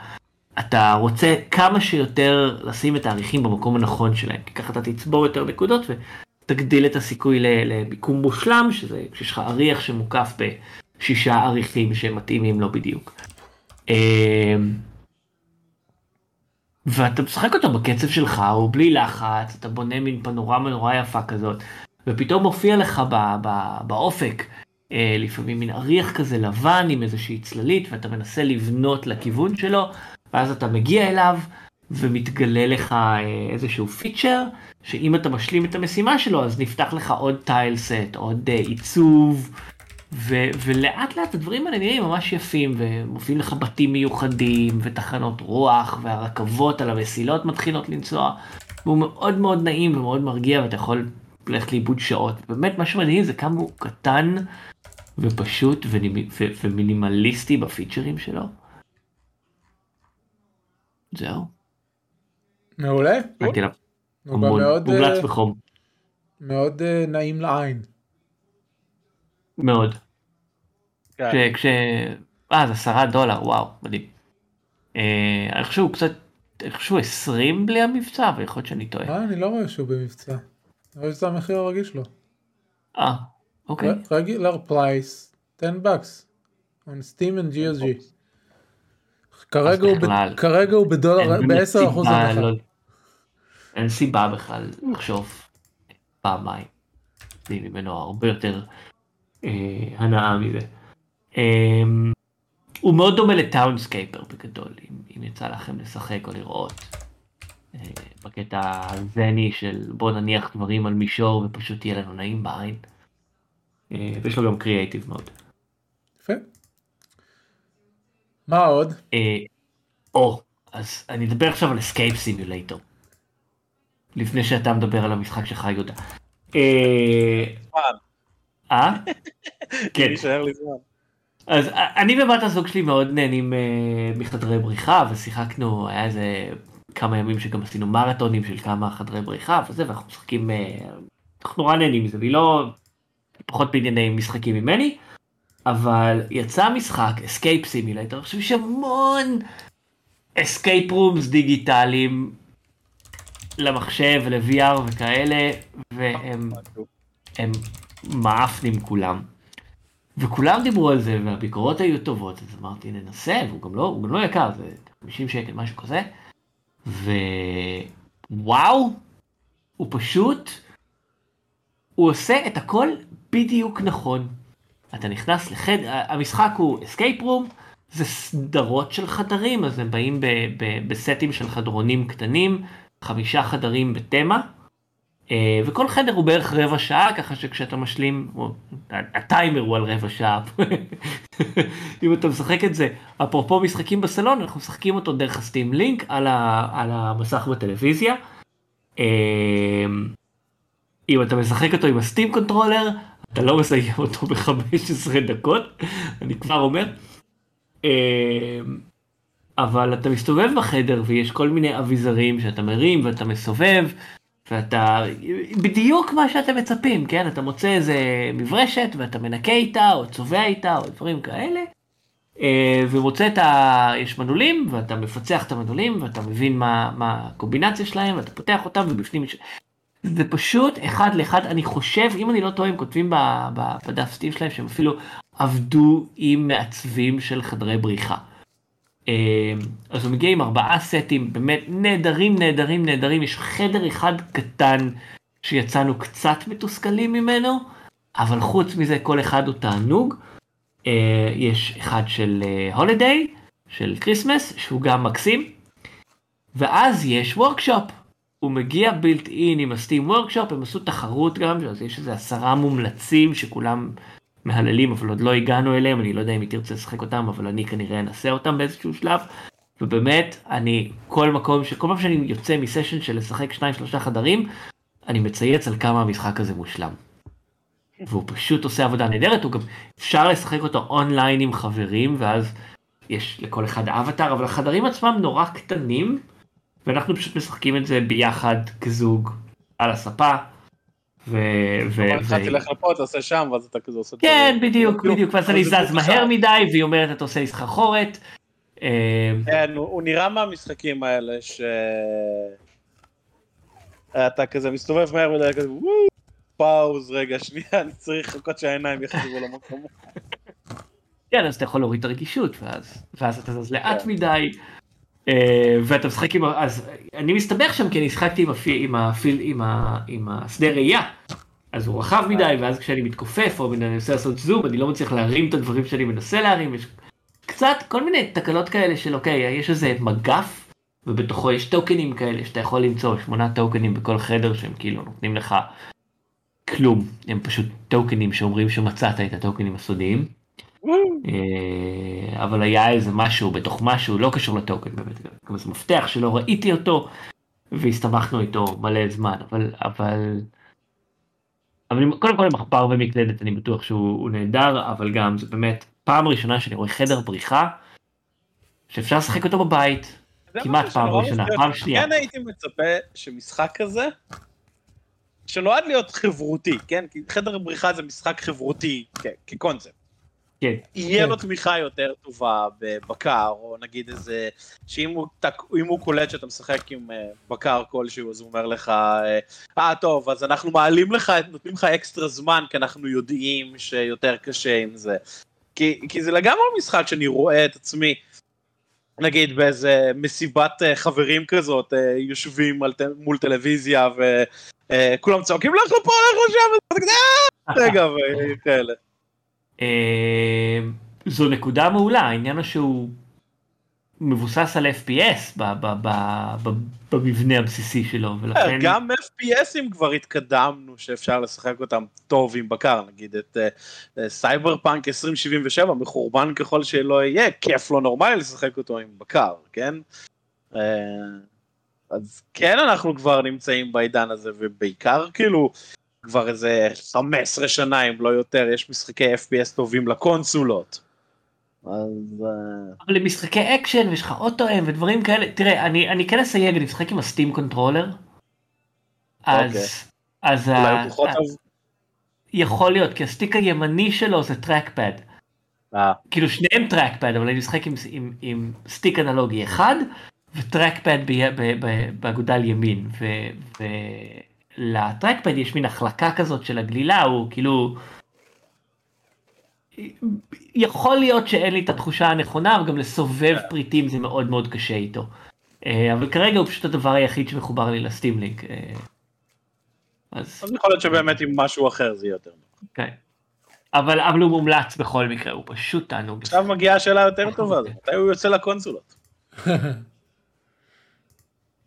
אתה רוצה כמה שיותר לשים את העריכים במקום הנכון שלהם, כי ככה אתה תצבור יותר נקודות ותגדיל את הסיכוי למיקום מושלם, שזה כשיש לך אריח שמוקף בשישה עריכים שמתאימים לו בדיוק. אמ, ואתה משחק אותו בקצב שלך, הוא בלי לחץ, אתה בונה מין פנורמה נורא יפה כזאת. ופתאום מופיע לך באופק אה, לפעמים מין אריח כזה לבן עם איזושהי צללית ואתה מנסה לבנות לכיוון שלו ואז אתה מגיע אליו ומתגלה לך אה, איזשהו פיצ'ר שאם אתה משלים את המשימה שלו אז נפתח לך עוד טייל סט עוד אה, עיצוב ו- ולאט לאט הדברים האלה נראים ממש יפים ומופיעים לך בתים מיוחדים ותחנות רוח והרכבות על המסילות מתחילות לנסוע. והוא מאוד מאוד נעים ומאוד מרגיע ואתה יכול ללכת לאיבוד שעות. באמת מה שמדהים זה כמה הוא קטן ופשוט ומינימליסטי בפיצ'רים שלו. זהו. מעולה. הוא מאוד מומלץ אה, בחום. מאוד אה, נעים לעין. מאוד. כן. כש... אה, זה עשרה דולר, וואו, מדהים. אה, אני חושב שהוא קצת, אני שהוא עשרים בלי המבצע, ויכול להיות שאני טועה. אה, אני לא רואה שהוא במבצע. אבל זה המחיר הרגיל שלו. אה, אוקיי. regular price 10 bucks. on Steam and GOG. כרגע הוא, כרגע הוא בדולר ב-10% הנחה. לא, אין סיבה בכלל לחשוב פעמיים. לי ממנו הרבה יותר אה, הנאה מזה. אה, הוא מאוד דומה ל Townscaper בגדול, אם, אם יצא לכם לשחק או לראות. בקטע הזני של בוא נניח דברים על מישור ופשוט יהיה לנו נעים בעין. אה, ויש לו גם creative mode. יפה. מה עוד? אה, או, אז אני אדבר עכשיו על Escape Simulator. לפני שאתה מדבר על המשחק שלך יהודה. אה? אה? [LAUGHS] כן. אז אני ובת הזוג שלי מאוד נהנים מחדרי בריחה ושיחקנו, היה איזה כמה ימים שגם עשינו מרתונים של כמה חדרי בריחה וזה, ואנחנו משחקים, אה, אנחנו נורא נהנים מזה, והיא לא פחות בענייני משחקים ממני, אבל יצא משחק, Escape Simulator, אני חושב שהמון escape rooms דיגיטליים למחשב ול-VR וכאלה, והם הם מעפנים כולם. וכולם דיברו על זה והביקורות היו טובות אז אמרתי ננסה והוא גם לא, גם לא יקר זה 50 שקל משהו כזה. ווואו, הוא פשוט, הוא עושה את הכל בדיוק נכון. אתה נכנס לחדר, המשחק הוא escape room, זה סדרות של חדרים, אז הם באים ב, ב, בסטים של חדרונים קטנים, חמישה חדרים בתמה, אה, וכל חדר הוא בערך רבע שעה, ככה שכשאתה משלים, הטיימר הוא על רבע שעה. [LAUGHS] אם אתה משחק את זה, אפרופו משחקים בסלון, אנחנו משחקים אותו דרך ה Steam Link על, ה, על המסך בטלוויזיה. אה, אם אתה משחק אותו עם ה Steam Controller, אתה לא מסיים אותו ב-15 דקות, אני כבר אומר. אה, אבל אתה מסתובב בחדר ויש כל מיני אביזרים שאתה מרים ואתה מסובב ואתה בדיוק מה שאתם מצפים כן אתה מוצא איזה מברשת ואתה מנקה איתה או צובע איתה או דברים כאלה. אה, ומוצא את ה... יש מנעולים ואתה מפצח את המנעולים ואתה מבין מה, מה הקומבינציה שלהם ואתה פותח אותם ובפנים יש... זה פשוט אחד לאחד אני חושב אם אני לא טועה הם כותבים בדף סטים שלהם שהם אפילו עבדו עם מעצבים של חדרי בריחה. אמ, אז הוא מגיע עם ארבעה סטים באמת נהדרים נהדרים נהדרים יש חדר אחד קטן שיצאנו קצת מתוסכלים ממנו אבל חוץ מזה כל אחד הוא תענוג. אה, יש אחד של holiday אה, של Christmas שהוא גם מקסים. ואז יש workshop. הוא מגיע built in עם ה Steam workshop הם עשו תחרות גם אז יש איזה עשרה מומלצים שכולם מהללים אבל עוד לא הגענו אליהם אני לא יודע אם היא תרצה לשחק אותם אבל אני כנראה אנסה אותם באיזשהו שלב. ובאמת אני כל מקום שכל פעם שאני יוצא מסשן של לשחק שניים שלושה חדרים אני מצייץ על כמה המשחק הזה מושלם. והוא פשוט עושה עבודה נהדרת הוא גם אפשר לשחק אותו אונליין עם חברים ואז יש לכל אחד אבטאר אבל החדרים עצמם נורא קטנים ואנחנו פשוט משחקים את זה ביחד כזוג על הספה. ו... ו... ו... תלך לפה, תעשה שם, ואז אתה כזה עושה... כן, בדיוק, בדיוק, ואז אני זז מהר מדי, והיא אומרת, אתה עושה לי סחרחורת. אה, כן, הוא נראה מהמשחקים האלה, ש... אתה כזה מסתובב מהר מדי, כזה פאוז, רגע, שנייה, אני צריך לחכות שהעיניים יחזרו למקום. כן, אז אתה יכול להוריד את הרגישות, ואז אתה זז לאט כן. מדי. אה, ואתה משחק עם, אז אני מסתבך שם כי אני שחקתי עם, הפיל, עם, הפיל, עם, ה, עם השדה ראייה. אז הוא רחב מדי ואז כשאני מתכופף או אני מנסה לעשות זום אני לא מצליח להרים את הדברים שאני מנסה להרים. יש קצת כל מיני תקלות כאלה של אוקיי יש איזה מגף ובתוכו יש טוקנים כאלה שאתה יכול למצוא שמונה טוקנים בכל חדר שהם כאילו נותנים לך כלום הם פשוט טוקנים שאומרים שמצאת את הטוקנים הסודיים. אה, אבל היה איזה משהו בתוך משהו לא קשור לטוקן באמת גם איזה מפתח שלא ראיתי אותו והסתמכנו איתו מלא זמן אבל אבל. אבל קודם כל מחבר ומקלדת אני בטוח שהוא נהדר אבל גם זה באמת פעם ראשונה שאני רואה חדר בריחה שאפשר לשחק אותו בבית כמעט פעם ראשונה פעם שנייה. כן הייתי מצפה שמשחק כזה שנועד להיות חברותי כן כי חדר בריחה זה משחק חברותי כקונספט. כן. יהיה כן. לו תמיכה יותר טובה בבקר, או נגיד איזה, שאם הוא, הוא קולט שאתה משחק עם אה, בקר כלשהו, אז הוא אומר לך, אה, אה טוב, אז אנחנו מעלים לך, נותנים לך אקסטרה זמן, כי אנחנו יודעים שיותר קשה עם זה. כי, כי זה לגמרי משחק שאני רואה את עצמי, נגיד באיזה מסיבת אה, חברים כזאת, יושבים על, מול טלוויזיה וכולם צועקים לך פה, לך שם, [LAUGHS] רגע, וכאלה. אה, זו נקודה מעולה, העניין הוא שהוא מבוסס על FPS במבנה הבסיסי שלו, ולכן... גם FPSים כבר התקדמנו שאפשר לשחק אותם טוב עם בקר, נגיד את סייבר פאנק 2077, מחורבן ככל שלא יהיה, כיף לא נורמלי לשחק אותו עם בקר, כן? אה, אז כן אנחנו כבר נמצאים בעידן הזה, ובעיקר כאילו... כבר איזה 15 שנה אם לא יותר יש משחקי FPS טובים לקונסולות. אז... אה, אבל למשחקי אקשן ויש לך auto-aim ודברים כאלה תראה אני אני כן אסייג אני משחק עם ה Steam controller. אז אוקיי. אז יכול להיות כי הסטיק הימני שלו זה trackpad. אה. כאילו שניהם trackpad אבל אני משחק עם, עם, עם סטיק אנלוגי אחד ו trackpad באגודל ימין ו, ו, ל trackpad יש מין החלקה כזאת של הגלילה, הוא כאילו... יכול להיות שאין לי את התחושה הנכונה, אבל גם לסובב פריטים זה מאוד מאוד קשה איתו. אה, אבל כרגע הוא פשוט הדבר היחיד שמחובר לי לסטימלינק. אה, אז... אז יכול להיות שבאמת עם משהו אחר זה יהיה יותר. כן. אבל, אבל הוא מומלץ בכל מקרה, הוא פשוט תענוג. עכשיו מגיעה השאלה יותר טובה, מתי הוא יוצא לקונסולות? [LAUGHS]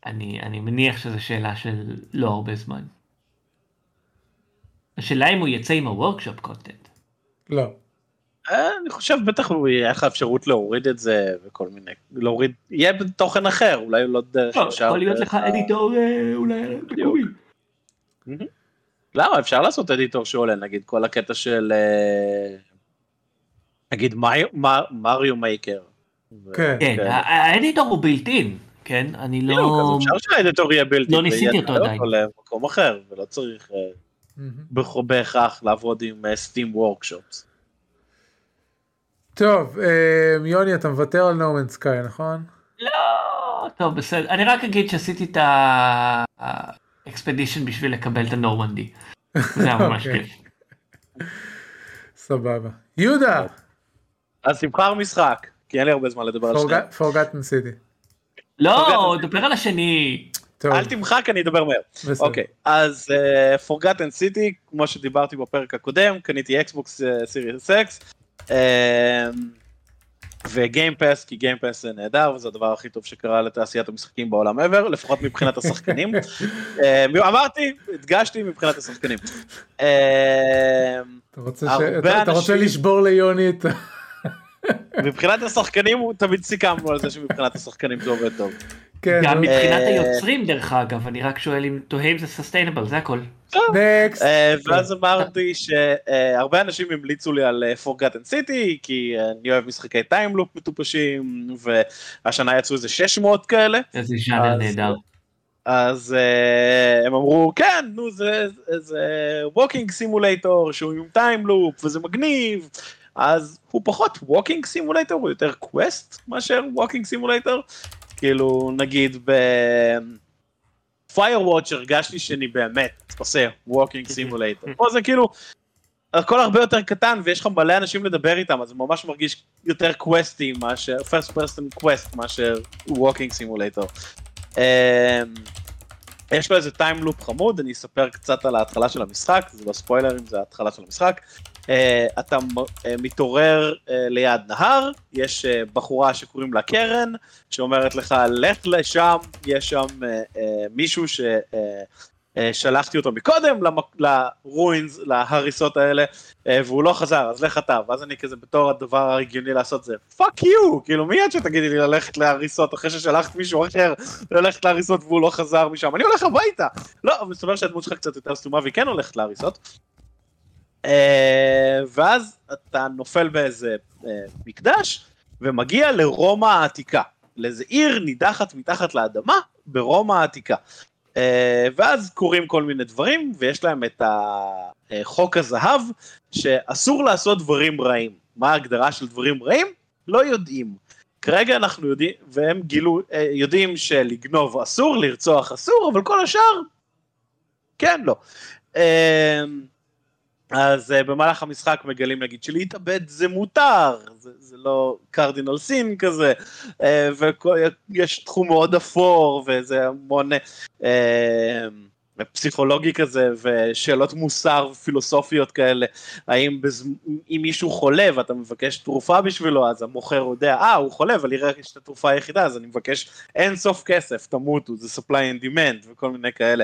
אני, אני מניח שזו שאלה של לא הרבה זמן. השאלה אם הוא יצא עם הוורקשופ קונטנט. לא. אה, אני חושב בטח הוא יהיה לך אפשרות להוריד את זה וכל מיני, להוריד, יהיה בתוכן אחר, אולי לא דרך לא, יכול להיות לך אדיטור אה, אולי מקומי. למה אפשר לעשות אדיטור שעולה נגיד כל הקטע של אה, נגיד מריו מייקר. כן, כן האדיטור הוא בילטין, כן, אני לא... אפשר שהאדיטור יהיה בילטין, לא ניסיתי אותו עדיין, למקום אחר ולא צריך בהכרח לעבוד עם סטים וורקשופס. טוב, יוני אתה מוותר על נורמן סקאי נכון? לא, טוב בסדר, אני רק אגיד שעשיתי את ה expedition בשביל לקבל את ה Normandy. זה היה ממש כיף. סבבה. יהודה. אז תבחר משחק, כי אין לי הרבה זמן לדבר על שנייה. Forgotten City. לא, דבר על השני. אל תמחק, אני אדבר מהר. אוקיי, אז Forgotten City, כמו שדיברתי בפרק הקודם, קניתי Xbox Series X. וגיימפס, כי גיימפס זה נהדר, וזה הדבר הכי טוב שקרה לתעשיית המשחקים בעולם ever, לפחות מבחינת השחקנים. [LAUGHS] אמרתי, הדגשתי מבחינת השחקנים. אתה רוצה לשבור ליוני את... מבחינת השחקנים, תמיד סיכמנו על זה שמבחינת השחקנים זה עובד טוב. כן, גם מבחינת היוצרים דרך אגב, אני רק שואל אם תוהה אם זה סוסטיינבל, זה הכל. נקסט. ואז אמרתי שהרבה אנשים המליצו לי על פורגטן סיטי, כי אני אוהב משחקי time loop מטופשים, והשנה יצאו איזה 600 כאלה. איזה ז'אנר נהדר. אז הם אמרו כן נו זה walking simulator שהוא עם time loop וזה מגניב אז הוא פחות walking simulator הוא יותר quest מאשר walking simulator כאילו נגיד ב... Firewatch הרגשתי שאני באמת עושה walking simulator. [LAUGHS] פה זה כאילו, הכל הרבה יותר קטן ויש לך מלא אנשים לדבר איתם, אז זה ממש מרגיש יותר קווסטי מאשר, first person quest מאשר walking simulator. יש לו איזה time loop חמוד, אני אספר קצת על ההתחלה של המשחק, זה לא ספוילרים, זה ההתחלה של המשחק. אה, אתה אה, מתעורר אה, ליד נהר, יש אה, בחורה שקוראים לה קרן, שאומרת לך לך לשם, יש שם אה, אה, מישהו ששלחתי אה, אה, אותו מקודם ל ruins, להריסות האלה, אה, והוא לא חזר, אז לך אתה, ואז אני כזה בתור הדבר ההגיוני לעשות זה, fuck you, כאילו מיד שתגידי לי ללכת להריסות אחרי ששלחת מישהו אחר ללכת להריסות והוא לא חזר משם, אני הולך הביתה, לא, אבל מסתבר שהדמות שלך קצת יותר סתומה והיא כן הולכת להריסות. אה, ואז אתה נופל באיזה מקדש ומגיע לרומא העתיקה, לאיזה עיר נידחת מתחת לאדמה ברומא העתיקה. Uh, ואז קורים כל מיני דברים ויש להם את החוק הזהב שאסור לעשות דברים רעים. מה ההגדרה של דברים רעים? לא יודעים. כרגע אנחנו יודעים, והם גילו, uh, יודעים שלגנוב אסור, לרצוח אסור, אבל כל השאר, כן, לא. אז uh, במהלך המשחק מגלים נגיד שלהתאבד זה מותר, זה, זה לא קרדינל סין כזה, uh, ויש תחום מאוד אפור וזה המון uh, פסיכולוגי כזה ושאלות מוסר ופילוסופיות כאלה, האם בז... אם מישהו חולה ואתה מבקש תרופה בשבילו אז המוכר יודע, אה הוא חולה אבל יראה יש את התרופה היחידה אז אני מבקש אין סוף כסף, תמותו, זה supply and demand וכל מיני כאלה.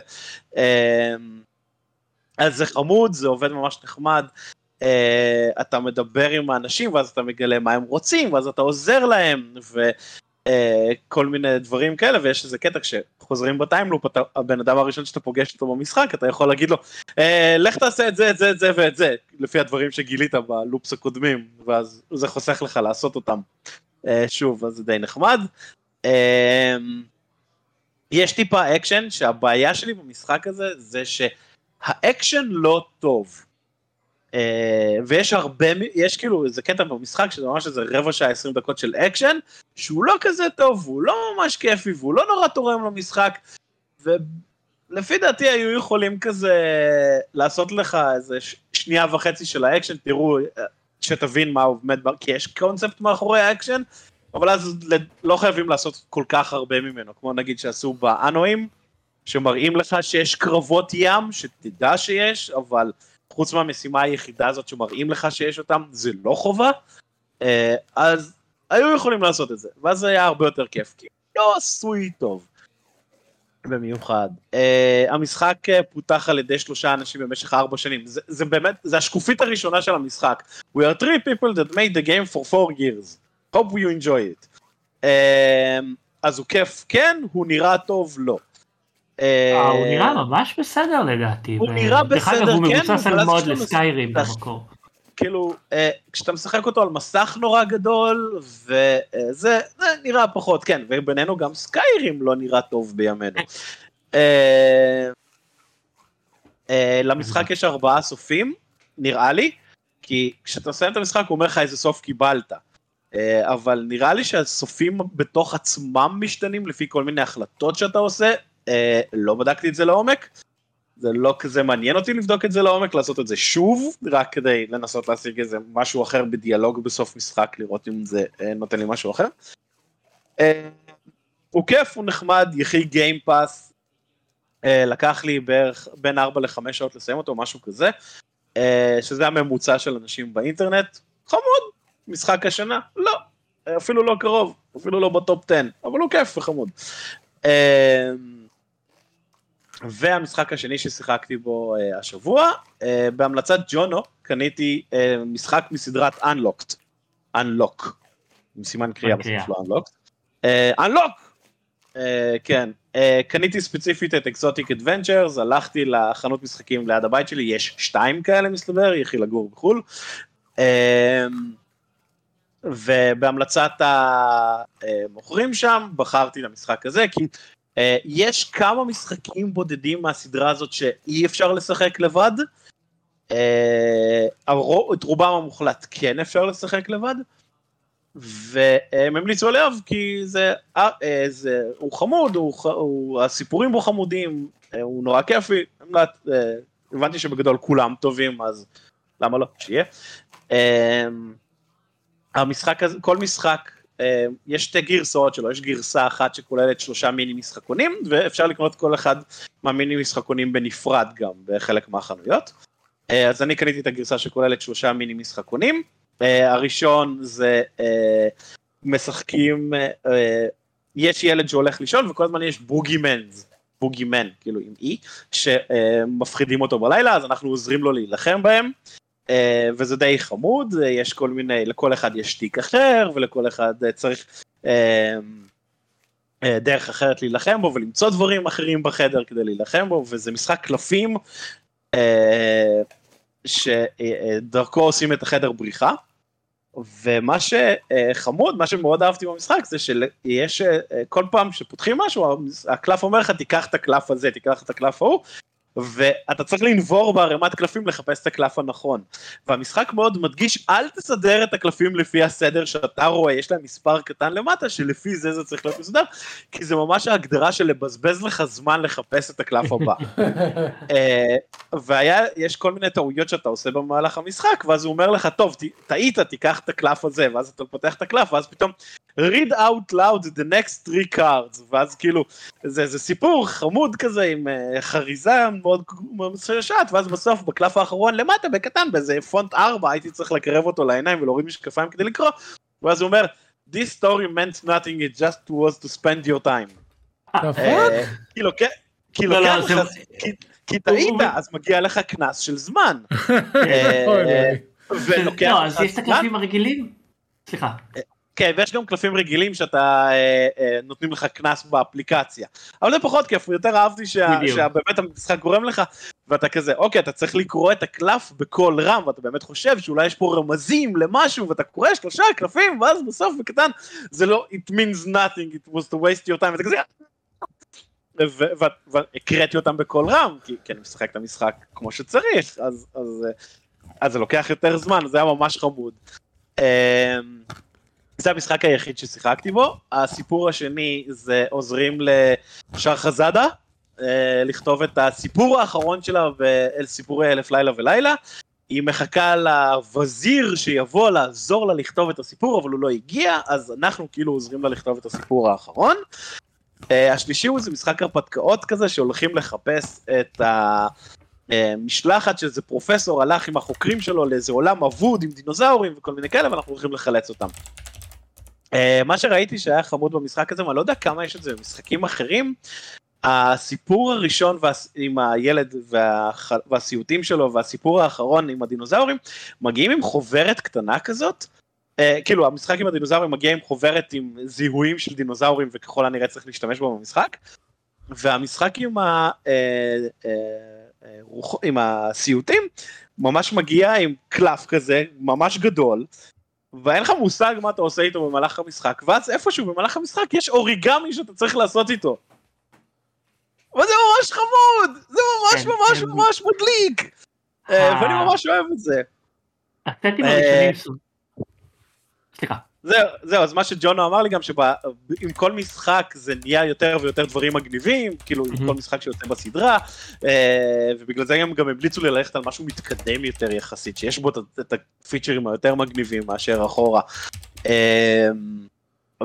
Uh, אז זה חמוד, זה עובד ממש נחמד. Uh, אתה מדבר עם האנשים ואז אתה מגלה מה הם רוצים ואז אתה עוזר להם וכל uh, מיני דברים כאלה ויש איזה קטע כשחוזרים בטיימלופ אתה הבן אדם הראשון שאתה פוגש אותו במשחק אתה יכול להגיד לו אה, לך תעשה את זה את זה את זה ואת זה לפי הדברים שגילית ב loops הקודמים ואז זה חוסך לך לעשות אותם אה, שוב אז זה די נחמד. אה, יש טיפה אקשן שהבעיה שלי במשחק הזה זה ש... האקשן לא טוב. אה, ויש הרבה, יש כאילו איזה קטע במשחק שזה ממש איזה רבע שעה 20 דקות של אקשן, שהוא לא כזה טוב, והוא לא ממש כיפי, והוא לא נורא תורם למשחק, ולפי דעתי היו יכולים כזה לעשות לך איזה שנייה וחצי של האקשן, תראו, שתבין מה עומד, כי יש קונספט מאחורי האקשן, אבל אז לא חייבים לעשות כל כך הרבה ממנו, כמו נגיד שעשו באנואים, שמראים לך שיש קרבות ים, שתדע שיש, אבל חוץ מהמשימה היחידה הזאת שמראים לך שיש אותם, זה לא חובה, אה, אז היו יכולים לעשות את זה, ואז זה היה הרבה יותר כיף, כי לא עשוי טוב. במיוחד. Uh, המשחק uh, פותח על ידי שלושה אנשים במשך ארבע שנים, זה, זה באמת, זה השקופית הראשונה של המשחק. We are three people that made the game for four years. hope you enjoy it. Uh, אז הוא כיף כן, הוא נראה טוב לא. אה, הוא נראה ממש בסדר לדעתי. הוא נראה בסדר, כן. דרך אגב, הוא מבוסס על מוד לסקיירים במקור. כאילו, אה, כשאתה משחק אותו על מסך נורא גדול, וזה זה נראה פחות, כן, ובינינו גם סקיירים לא נראה טוב בימינו. אה, אה, למשחק יש ארבעה סופים, נראה לי, כי כשאתה מסיים את המשחק הוא אומר לך איזה סוף קיבלת. אבל נראה לי שהסופים בתוך עצמם משתנים לפי כל מיני החלטות שאתה עושה, לא בדקתי את זה לעומק, זה לא כזה מעניין אותי לבדוק את זה לעומק, לעשות את זה שוב, רק כדי לנסות להשיג איזה משהו אחר בדיאלוג בסוף משחק, לראות אם זה אה, נותן לי משהו אחר. אה, הוא כיף, הוא נחמד, יחי Game Pass, אה, לקח לי בערך בין 4 ל-5 שעות לסיים אותו, משהו כזה, שזה הממוצע של אנשים באינטרנט, חמוד, משחק השנה, לא, אפילו לא קרוב, אפילו לא ב top 10, אבל הוא כיף וחמוד. והמשחק השני ששיחקתי בו אה, השבוע, אה, בהמלצת ג'ונו קניתי אה, משחק מסדרת Unlocked, Unlock, עם סימן קריאה בסוף לא Unlocked, uh, Unlock, uh, כן, uh, קניתי ספציפית את אקזוטיק אדוונצ'רס, הלכתי לחנות משחקים ליד הבית שלי, יש שתיים כאלה מסתבר, יחי לגור בחו"ל, uh, ובהמלצת המוכרים שם בחרתי למשחק הזה, כי יש כמה משחקים בודדים מהסדרה הזאת שאי אפשר לשחק לבד. Uh, את רובם המוחלט כן אפשר לשחק לבד. והם המליצו עליו כי זה, uh, זה הוא חמוד, הוא, הוא, הסיפורים בו חמודים, הוא נורא כיפי, uh, הבנתי שבגדול כולם טובים אז למה לא, שיהיה. המשחק הזה, כל משחק אה, יש שתי גרסאות שלו, יש גרסה אחת שכוללת שלושה מיני משחקונים, ואפשר לקנות כל אחד מהמיני משחקונים בנפרד גם בחלק מהחנויות. אה, אז אני קניתי את הגרסה שכוללת שלושה מיני משחקונים. אה, הראשון זה משחקים, יש ילד שהולך לישון וכל הזמן יש בוגי מנס, בוגי מן, כאילו עם אי, שמפחידים אותו בלילה, אז אנחנו עוזרים לו להילחם בהם. Uh, וזה די חמוד, uh, יש כל מיני, לכל אחד יש תיק אחר, ולכל אחד uh, צריך דרך אחרת להילחם בו, ולמצוא דברים אחרים בחדר כדי להילחם בו, וזה משחק קלפים, שדרכו עושים את החדר בריחה. ומה שחמוד, מה שמאוד אהבתי במשחק זה שיש, כל פעם שפותחים משהו, הקלף אומר לך תיקח את הקלף הזה, תיקח את הקלף ההוא, ואתה צריך לנבור בערימת קלפים לחפש את הקלף הנכון. והמשחק מאוד מדגיש, אל תסדר את הקלפים לפי הסדר שאתה רואה, יש להם מספר קטן למטה, שלפי זה זה צריך להיות מסודר, כי זה ממש ההגדרה של לבזבז לך זמן לחפש את הקלף הבא. [LAUGHS] אה, והיה, יש כל מיני טעויות שאתה עושה במהלך המשחק, ואז הוא אומר לך, טוב, טעית, תיקח את הקלף הזה, ואז אתה פותח את הקלף, ואז פתאום, read out loud the next three cards, ואז כאילו, זה, זה סיפור חמוד כזה עם uh, חריזה מאוד משעשעת, ואז בסוף בקלף האחרון למטה בקטן באיזה פונט 4 הייתי צריך לקרב אותו לעיניים ולהוריד משקפיים כדי לקרוא, ואז הוא אומר, this story meant nothing, it just was to spend your time. אה, כאילו כן, כאילו לא, לא, כן, כי טעית, אז מגיע לך קנס של זמן. [LAUGHS] אה, לא, אז יש את הקלפים הרגילים? סליחה. כן, ויש גם קלפים רגילים שאתה, אה, אה, נותנים לך קנס באפליקציה. אבל זה פחות כיף, יותר אהבתי שה, שבאמת המשחק גורם לך, ואתה כזה, אוקיי, אתה צריך לקרוא את הקלף בקול רם, ואתה באמת חושב שאולי יש פה רמזים למשהו, ואתה קורא שלושה קלפים, ואז בסוף בקטן, זה לא, it means nothing, it was to waste your time, ואתה כזה... והקראתי אותם בקול רם, כי, כי אני משחק את המשחק כמו שצריך, אז, אז, אז זה לוקח יותר זמן, זה היה ממש חמוד. זה המשחק היחיד ששיחקתי בו. הסיפור השני זה עוזרים לשחזדה אה, לכתוב את הסיפור האחרון שלה אל סיפורי אלף לילה ולילה. היא מחכה לווזיר שיבוא לעזור לה לכתוב את הסיפור, אבל הוא לא הגיע, אז אנחנו כאילו עוזרים לה לכתוב את הסיפור האחרון. Uh, השלישי הוא איזה משחק הרפתקאות כזה, שהולכים לחפש את משלחת שאיזה פרופסור הלך עם החוקרים שלו לאיזה עולם אבוד עם דינוזאורים וכל מיני כאלה ואנחנו הולכים לחלץ אותם. מה שראיתי שהיה חמוד במשחק הזה, אני לא יודע כמה יש את זה במשחקים אחרים, הסיפור הראשון עם הילד והח... והסיוטים שלו והסיפור האחרון עם הדינוזאורים מגיעים עם חוברת קטנה כזאת. Uh, כאילו המשחק עם הדינוזאורים מגיע עם חוברת עם זיהויים של דינוזאורים וככל הנראה צריך להשתמש בו במשחק. והמשחק עם, ה, uh, uh, uh, רוח, עם הסיוטים ממש מגיע עם קלף כזה ממש גדול. ואין לך מושג מה אתה עושה איתו במהלך המשחק ואז איפשהו במהלך המשחק יש אוריגמי שאתה צריך לעשות איתו. וזה ממש חמוד, זה ממש כן, ממש כן. ממש מדליק, אה, ואני ממש אוהב את זה. הסטים הראשונים סליחה. זהו, זהו, אז מה שג'ונו אמר לי גם שעם כל משחק זה נהיה יותר ויותר דברים מגניבים, כאילו עם כל משחק שיוצא בסדרה, אה, ובגלל זה הם גם המליצו לי ללכת על משהו מתקדם יותר יחסית, שיש בו את הפיצ'רים היותר מגניבים מאשר אחורה. אה,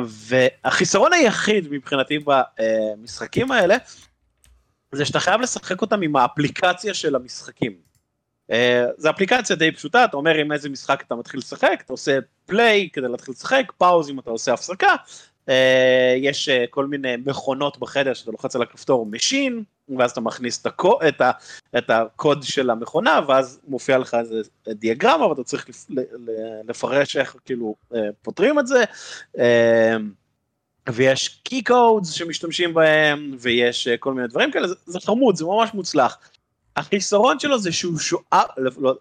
והחיסרון היחיד מבחינתי במשחקים האלה, זה שאתה חייב לשחק אותם עם האפליקציה של המשחקים. זו אפליקציה די פשוטה, אתה אומר עם איזה משחק אתה מתחיל לשחק, אתה עושה play כדי להתחיל לשחק, pause אם אתה עושה הפסקה, אה, יש אה, כל מיני מכונות בחדר שאתה לוחץ על הכפתור machine, ואז אתה מכניס את, הקוד, את, ה, את הקוד של המכונה, ואז מופיע לך איזה דיאגרמה, ואתה צריך לפרש איך כאילו פותרים את זה. ויש key codes שמשתמשים בהם, ויש כל מיני דברים כאלה, זה, זה חמוד, זה ממש מוצלח. החיסרון שלו זה שהוא שואב,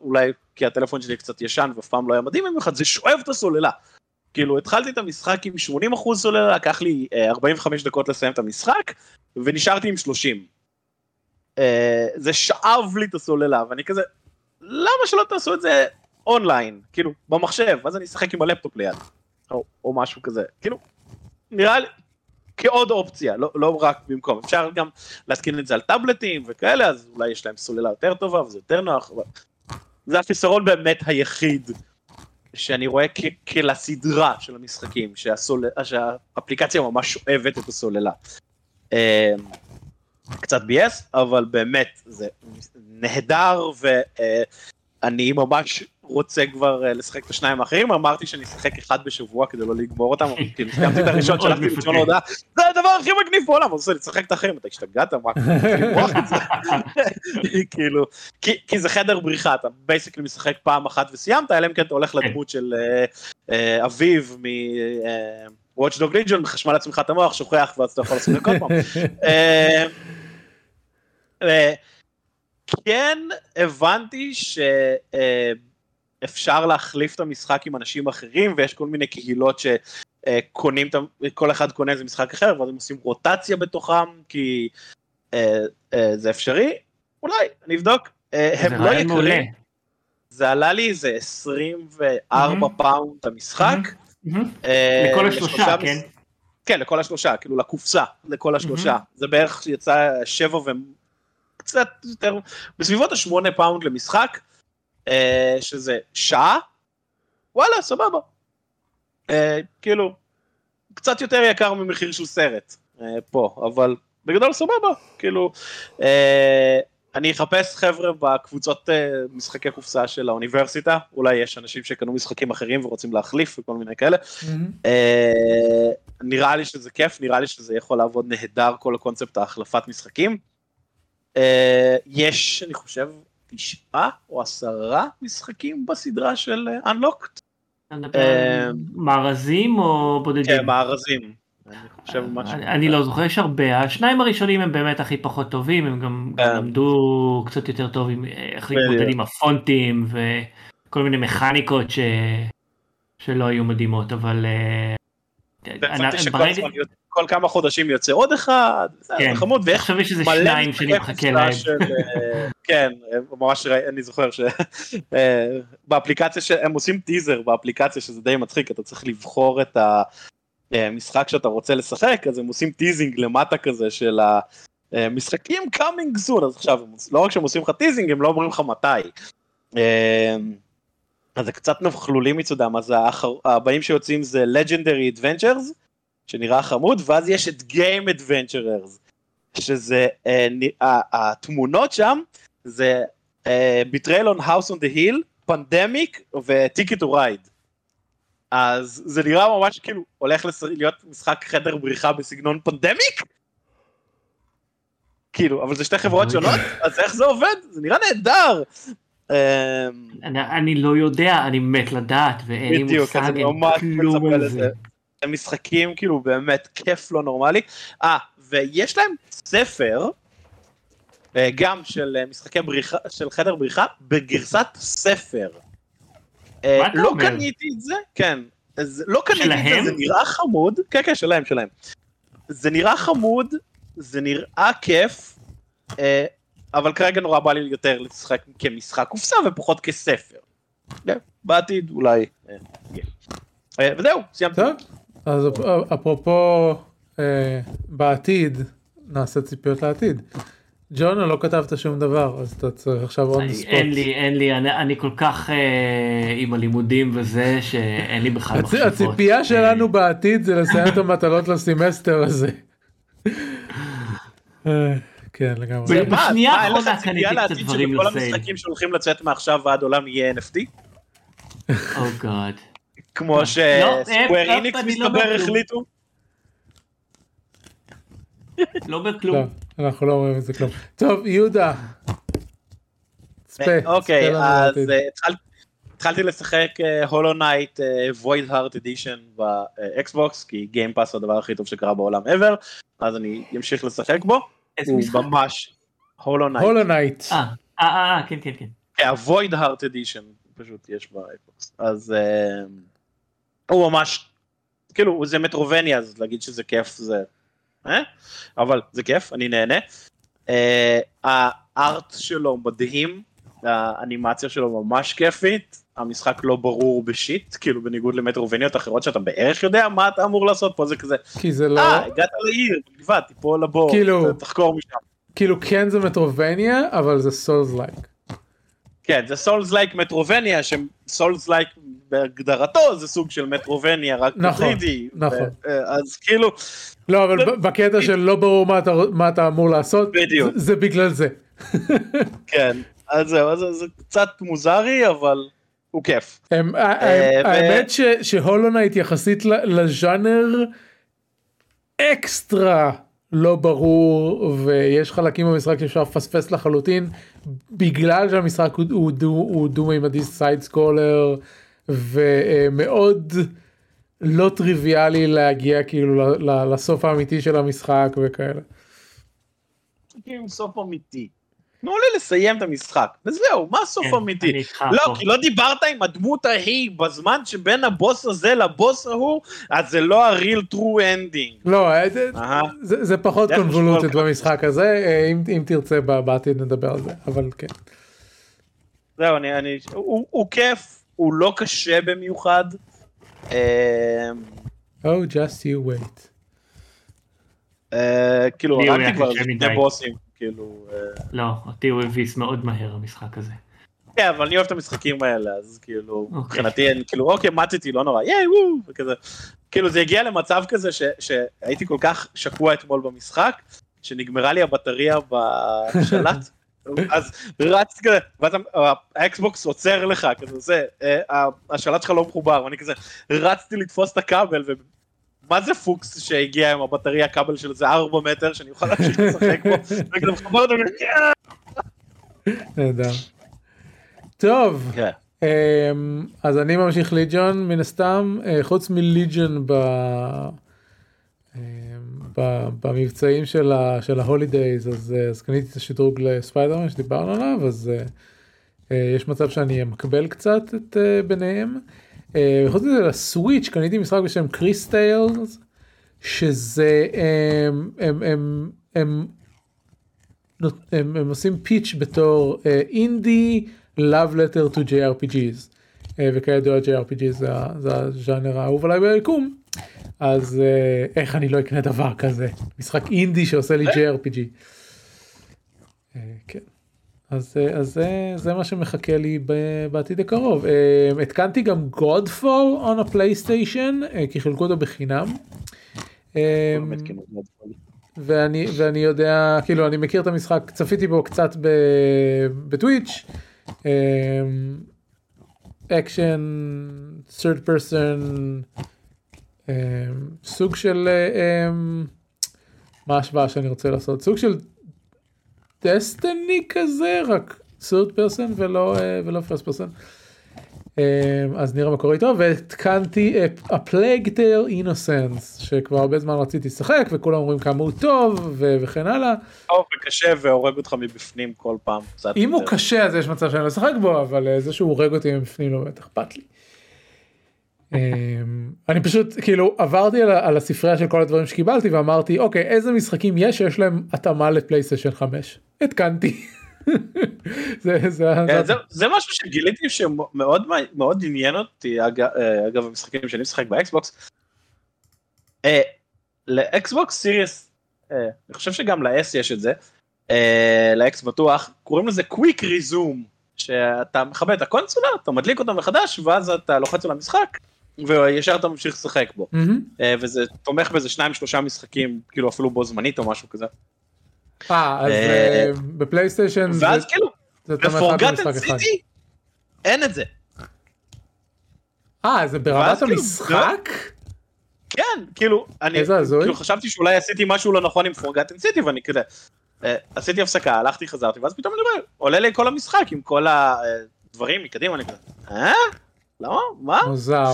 אולי כי הטלפון שלי קצת ישן ואף פעם לא היה מדהים במיוחד, זה שואב את הסוללה. כאילו התחלתי את המשחק עם 80% סוללה, לקח לי אה, אה, 45 דקות לסיים את המשחק, ונשארתי עם 30. אה, אה, זה שאב לי את הסוללה, ואני כזה, למה שלא תעשו את זה אונליין, כאילו, במחשב, אז אני אשחק עם הלפטופ ליד, או, או משהו כזה, כאילו, נראה לי כעוד אופציה, לא, לא רק במקום, אפשר גם להתקין את זה על טאבלטים וכאלה, אז אולי יש להם סוללה יותר טובה וזה יותר נוח, אבל זה החיסרון באמת היחיד שאני רואה כלסדרה של המשחקים, שהסול... שהאפליקציה ממש שואבת את הסוללה. אמ, קצת ביאס, אבל באמת זה נהדר ואני ממש רוצה כבר אה, לשחק את השניים האחרים, אמרתי שאני אשחק אחד בשבוע כדי לא לגמור אותם, [LAUGHS] כאילו סיימתי את הראשון, שלחתי לצפון הודעה, זה הדבר הכי מגניב בעולם, אני רוצה לשחק את האחרים, אתה השתגעת? מה, [LAUGHS] [LAUGHS] כאילו, כי זה חדר בריחה, אתה בייסקלי משחק פעם אחת וסיימת, אלא אם כן אתה הולך לדמות של אה, אה, אביב מ... Watch Dog Legion, מחשמל לעצמך את המוח, שוכח ואז אתה יכול לשחק עוד פעם. כן הבנתי ש... אפשר להחליף את המשחק עם אנשים אחרים ויש כל מיני קהילות שקונים, כל אחד קונה איזה משחק אחר ואז הם עושים רוטציה בתוכם כי אה, אה, זה אפשרי, אולי, אני אבדוק, אה, הם לא יקרים, זה עלה לי איזה 24 פאונד המשחק. לכל השלושה, כן? כן, לכל השלושה, כאילו לקופסה, לכל השלושה, זה בערך יצא שבע וקצת יותר, בסביבות השמונה פאונד למשחק. אה, שזה שעה, וואלה, סבבה. אה, כאילו, קצת יותר יקר ממחיר של סרט אה, פה, אבל בגדול סבבה, כאילו, אני אחפש חבר'ה בקבוצות משחקי קופסה של האוניברסיטה, אולי יש אנשים שקנו משחקים אחרים ורוצים להחליף וכל מיני כאלה. Mm-hmm. נראה לי שזה כיף, נראה לי שזה יכול לעבוד נהדר כל הקונספט ההחלפת משחקים. יש, אני חושב, תשעה או עשרה משחקים בסדרה של אה, Unlocked. אה, מארזים או בודדים? כן, מארזים. אני לא זוכר, יש הרבה, השניים הראשונים הם באמת הכי פחות טובים, הם גם. למדו קצת יותר טוב איך להתמודד עם הפונטים וכל מיני מכניקות שלא היו מדהימות, אבל אה, כל כמה חודשים יוצא עוד אחד, כן. חמוד, ואיך עכשיו יש איזה שניים שאני מחכה להם. אה, [LAUGHS] כן, ממש אני זוכר שבאפליקציה, אה, הם עושים טיזר באפליקציה שזה די מצחיק, אתה צריך לבחור את המשחק שאתה רוצה לשחק, אז הם עושים teasing למטה כזה של המשחקים coming soon, אז עכשיו, לא רק שהם עושים לך teasing, הם לא אומרים לך מתי. אה, אז זה קצת נבחלולים מצידם, אז הבאים שיוצאים זה Legendary Adventures, שנראה חמוד, ואז יש את Game Adventurers, שזה, uh, התמונות שם זה Betrayal on House on the Hill, Pandemic ו Ticket to Ride. אז זה נראה ממש כאילו הולך לס... להיות משחק חדר בריחה בסגנון Pandemic? כאילו, אבל זה שתי חברות. שונות, אז איך זה עובד? זה נראה נהדר. אמ, אני, לא יודע, אני מת לדעת, ואין לי מושג, אין כלום על. זה. הם משחקים כאילו באמת כיף לא נורמלי. אה, ויש להם ספר, אה, גם של אה, משחקי בריחה, של חדר בריחה, בגרסת ספר. אה, מה אתה לא? קניתי את זה, כן. אז לא קניתי את? זה, זה נראה חמוד. כן, כן, שלהם, שלהם. זה נראה חמוד, זה נראה כיף, אבל כרגע נורא בא לי יותר לשחק כמשחק קופסה ופחות כספר. כן, בעתיד אולי. אה, יהיה. אה, וזהו, סיימתי. אז אפ- אפרופו אה, בעתיד, נעשה ציפיות לעתיד. ג'ונה לא כתבת שום דבר אז אתה צריך עכשיו on the אין. לי, אין לי, אני, אני כל כך אה, עם הלימודים וזה, שאין לי בכלל הצ- מחשבות. הציפייה שלנו בעתיד זה לסיים את המטלות לסמסטר הזה. [LAUGHS] אה, כן לגמרי. זה- בשנייה האחרונה קניתי קצת דברים שבכל לסייל. המשחקים שהולכים לצאת מעכשיו ועד עולם יהיה NFT? או גאד. כמו לא, אה, שסקוויר אה, איניקס אני לא מסתבר. החליטו? [LAUGHS] לא לא, בכלום. אנחנו לא אומרים את זה כלום. טוב יהודה. צפה, אוקיי, אז. אה, התחל- התחלתי לשחק Hollow Knight Void Heart Edition ב Xbox, כי Game Pass הוא הדבר הכי טוב שקרה בעולם ever, אז אני אמשיך לשחק בו. איזה הוא? ממש הולו נייט. הולו נייט. אה, אה, אה, כן, כן, כן. ה Void Heart Edition פשוט יש ב Xbox אז אה, הוא ממש כאילו זה metroidvania אז להגיד שזה כיף זה אה? אבל זה כיף אני נהנה. אה, ה art שלו מדהים האנימציה שלו ממש כיפית המשחק לא ברור בשיט כאילו בניגוד למטרובניות אחרות שאתה בערך יודע מה אתה אמור לעשות פה זה כזה כי זה לא אה הגעת לעיר בלבד תיפול לבור כאילו- תחקור משם. כאילו כן זה metroidvania אבל זה souls-like. כן, זה souls-like metroidvania, ש souls-like בהגדרתו זה סוג של metroidvania, רק נכון, 3D. נכון. ו- אז כאילו, לא אבל ב- בקטע של לא ברור מה אתה מה אתה אמור לעשות בדיוק. זה- זה בגלל זה. כן, אז זהו, אז זה קצת מוזרי, אבל הוא כיף. אה, האמת ש- ש Hollow Knight יחסית לז'אנר אקסטרה לא ברור ויש חלקים במשחק שאפשר לפספס לחלוטין בגלל שהמשחק הוא- דו- מימדי side scroller ומאוד לא טריוויאלי להגיע כאילו לסוף האמיתי של המשחק וכאלה. סוף אמיתי. תנו לי לסיים את המשחק, וזהו, מה סוף כן, אמיתי? לא. כי לא דיברת עם הדמות ההיא בזמן שבין הבוס הזה לבוס ההוא, אז זה לא ה-real true ending. לא אה, זה-. זה זה פחות קונבולוטד לשמוע במשחק הזה אה, אם אם תרצה ב- בעתיד נדבר על זה אבל כן. זהו, אני, אני, הוא, הוא כיף, הוא לא קשה במיוחד. אמ, Oh just you wait. אה, כאילו, הרגתי כבר שני. בוסים, כאילו, אה, לא, אותי הוא הביס מאוד מהר המשחק הזה. כן, אבל אני אוהב את המשחקים האלה, אז כאילו, אוקיי. מבחינתי, אני כאילו, אוקיי, מתתי, לא נורא, ייי, וואו, וכזה. כאילו, זה הגיע למצב כזה שהייתי כל כך שקוע אתמול במשחק, שנגמרה לי הבטריה בשלט. [LAUGHS] אז רצתי כזה, ואז האקסבוקס עוצר לך, כזה זה, אה, השלט שלך לא מחובר, ואני כזה, רצתי לתפוס את הכבל, ומה זה פוקס שהגיע עם הבטריה, כבל של איזה 4 מטר, שאני אוכל להמשיך לשחק בו, [LAUGHS] אותו, נהדר. טוב כן. אמ, אז אני ממשיך Legion מן הסתם אה, חוץ מ Legion ב... אמ, במבצעים של ה holidays אז אה, אז קניתי את השדרוג לספיידרמן שדיברנו עליו אז אה, אה, יש מצב שאני אמקבל קצת את אה, ביניהם. אה, חוץ מזה לסוויץ' קניתי משחק בשם קריסטיילס שזה הם הם הם הם הם, הם עושים פיץ' בתור אינדי love letter to JRPGs אה, וכידוע JRPGs זה, ה- זה הז'אנר האהוב עליי ביקום אז אה, איך אני לא אקנה דבר כזה משחק אינדי שעושה לי JRPG. אה, כן. אז, אה, אז זה, זה מה שמחכה לי בעתיד הקרוב. אה, התקנתי גם Godfall on a PlayStation אה, כי חילקו אותו בחינם. ואני ואני יודע כאילו אני מכיר את המשחק צפיתי בו קצת ב Twitch אקשן third person סוג של um, מה ההשוואה שאני רוצה לעשות סוג של דסטיני כזה רק third person ולא uh, ולא first person. אמ, אז נראה מה קורה איתו והתקנתי את A Plague Tale Innocence שכבר הרבה זמן רציתי לשחק וכולם אומרים כמה הוא טוב ו- וכן הלאה. טוב וקשה והורג אותך מבפנים כל פעם. אם הוא קשה אז יש מצב שאני לא אשחק בו אבל אה, זה שהוא הורג אותי מבפנים לא באמת אכפת לי. אמ, אני פשוט כאילו עברתי על, על הספרייה של כל הדברים שקיבלתי ואמרתי אוקיי איזה משחקים יש שיש להם התאמה ל PlayStation 5 התקנתי. זה, זה, זה, זה, זה משהו שגיליתי שמאוד מאוד עניין אותי אגב, אה, אגב המשחקים שאני משחק ב Xbox. אה, ל Xbox Series, אה, אני חושב שגם ל-S יש את זה, אה, ל X בטוח, קוראים לזה Quick Resume, שאתה מכבה את הקונסולה, אתה מדליק אותו מחדש, ואז אתה לוחץ על המשחק, וישר אתה ממשיך לשחק בו. Mm-hmm. וזה תומך באיזה שניים שלושה משחקים, כאילו אפילו בו זמנית או משהו כזה. אה, אז אה, אה, בפלייסטיישן ואז כאילו, בפורגטן סיטי אין את זה. אה, זה ברמת כאילו, המשחק? כן, כאילו, אני כאילו חשבתי שאולי עשיתי משהו לא נכון עם פורגטן סיטי ואני כזה, אה, עשיתי הפסקה, הלכתי, חזרתי, ואז פתאום אני רואה, עולה לי כל המשחק עם כל הדברים מקדימה, אני כזה, אה? למה? מה? מוזר.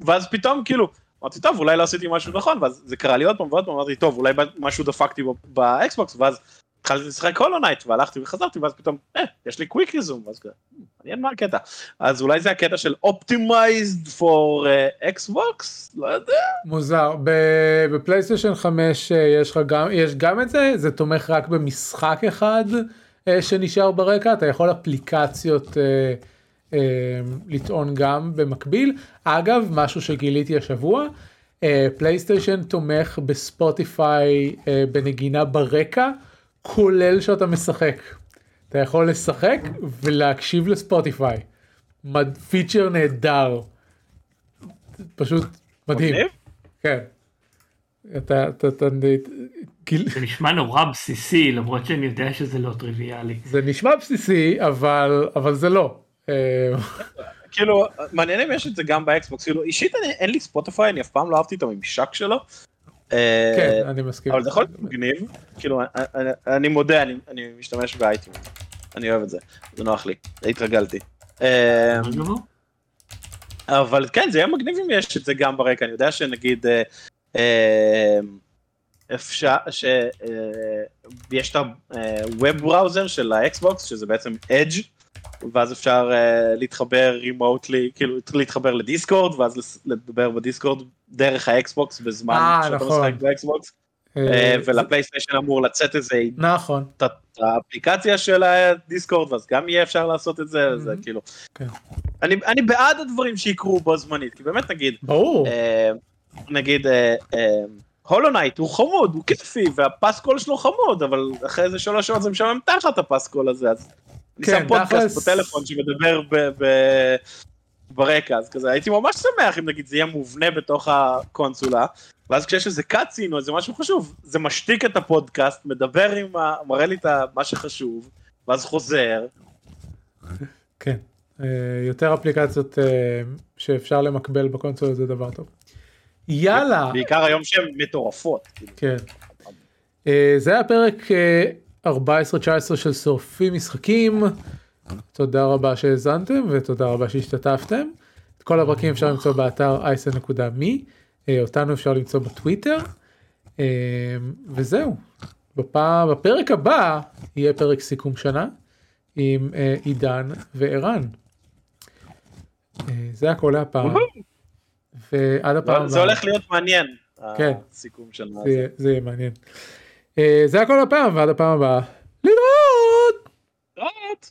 ואז פתאום כאילו, אמרתי טוב אולי לא עשיתי משהו נכון ואז זה קרה לי עוד פעם ועוד פעם אמרתי טוב אולי משהו דפקתי ב Xbox ואז התחלתי לשחק Hollow Knight והלכתי וחזרתי ואז פתאום אה, יש לי Quick Resume ואז מעניין מה הקטע אז אולי זה הקטע של Optimized for Xbox לא יודע. מוזר. ב PlayStation 5 אה, יש לך גם יש גם את זה? זה תומך רק במשחק אחד אה, שנשאר ברקע? אתה יכול אפליקציות. Uh, לטעון גם במקביל. אגב, משהו שגיליתי השבוע, פלייסטיישן אה, תומך בספוטיפיי אה, בנגינה ברקע, כולל שאתה משחק. אתה יכול לשחק ולהקשיב לספוטיפיי. פיצ'ר נהדר. פשוט מדהים. כן. אתה, אתה, אתה, זה נשמע נורא בסיסי למרות שאני יודע שזה לא טריוויאלי. זה נשמע בסיסי אבל אבל זה לא. אה, כאילו מעניין אם יש את זה גם ב Xbox. כאילו אישית אין לי Spotify אני אף פעם לא אהבתי את הממשק שלו. אה, כן אני מסכים. אבל זה יכול להיות מגניב. כאילו אני מודה אני משתמש באייטיום אני אוהב את זה. זה נוח לי. התרגלתי. אה, אבל כן זה יהיה מגניב אם יש את זה גם ברקע. אני יודע שנגיד אפשר שיש את ה web browser של האקסבוקס שזה בעצם Edge ואז אפשר uh, להתחבר remotely, כאילו להתחבר לדיסקורד, ואז לדבר בדיסקורד דרך ה-Xbox בזמן 아, שאתה נכון. משחק ב-Xbox. Uh, ולפלייסטיישן אמור לצאת איזה נכון את האפליקציה של הדיסקורד ואז גם יהיה אפשר לעשות את זה זה כאילו כן. אני אני בעד הדברים שיקרו בו זמנית כי באמת נגיד ברור נגיד Hollow Knight הוא חמוד הוא כיפי והפסקול שלו חמוד אבל אחרי איזה שלוש שעות זה משעמם תחת הפסקול הזה אז אני שם כן, פודקאסט בטלפון שמדבר ברקע, אז כזה הייתי ממש שמח אם נגיד זה יהיה מובנה בתוך הקונסולה, ואז כשיש איזה cutscene או איזה משהו חשוב, זה משתיק את הפודקאסט, מדבר עם ה... מראה לי את מה שחשוב, ואז חוזר. כן, אה, יותר אפליקציות אה, שאפשר למקבל בקונסולה זה דבר טוב. יאללה. בעיקר היום שהן מטורפות. כן. אה, זה היה פרק 14-19 של שורפים משחקים. תודה רבה שהאזנתם ותודה רבה שהשתתפתם. את כל הפרקים אפשר למצוא באתר אייסן.מי, אה, אותנו אפשר למצוא בטוויטר. אה, וזהו. בפעם, בפרק הבא יהיה פרק סיכום שנה עם אה, עידן וערן. זה הכל להפעם. ועד הפעם זה הולך להיות מעניין. כן. הסיכום שנה. זה יהיה מעניין. אה, זה הכל הפעם ועד הפעם הבאה להתראות.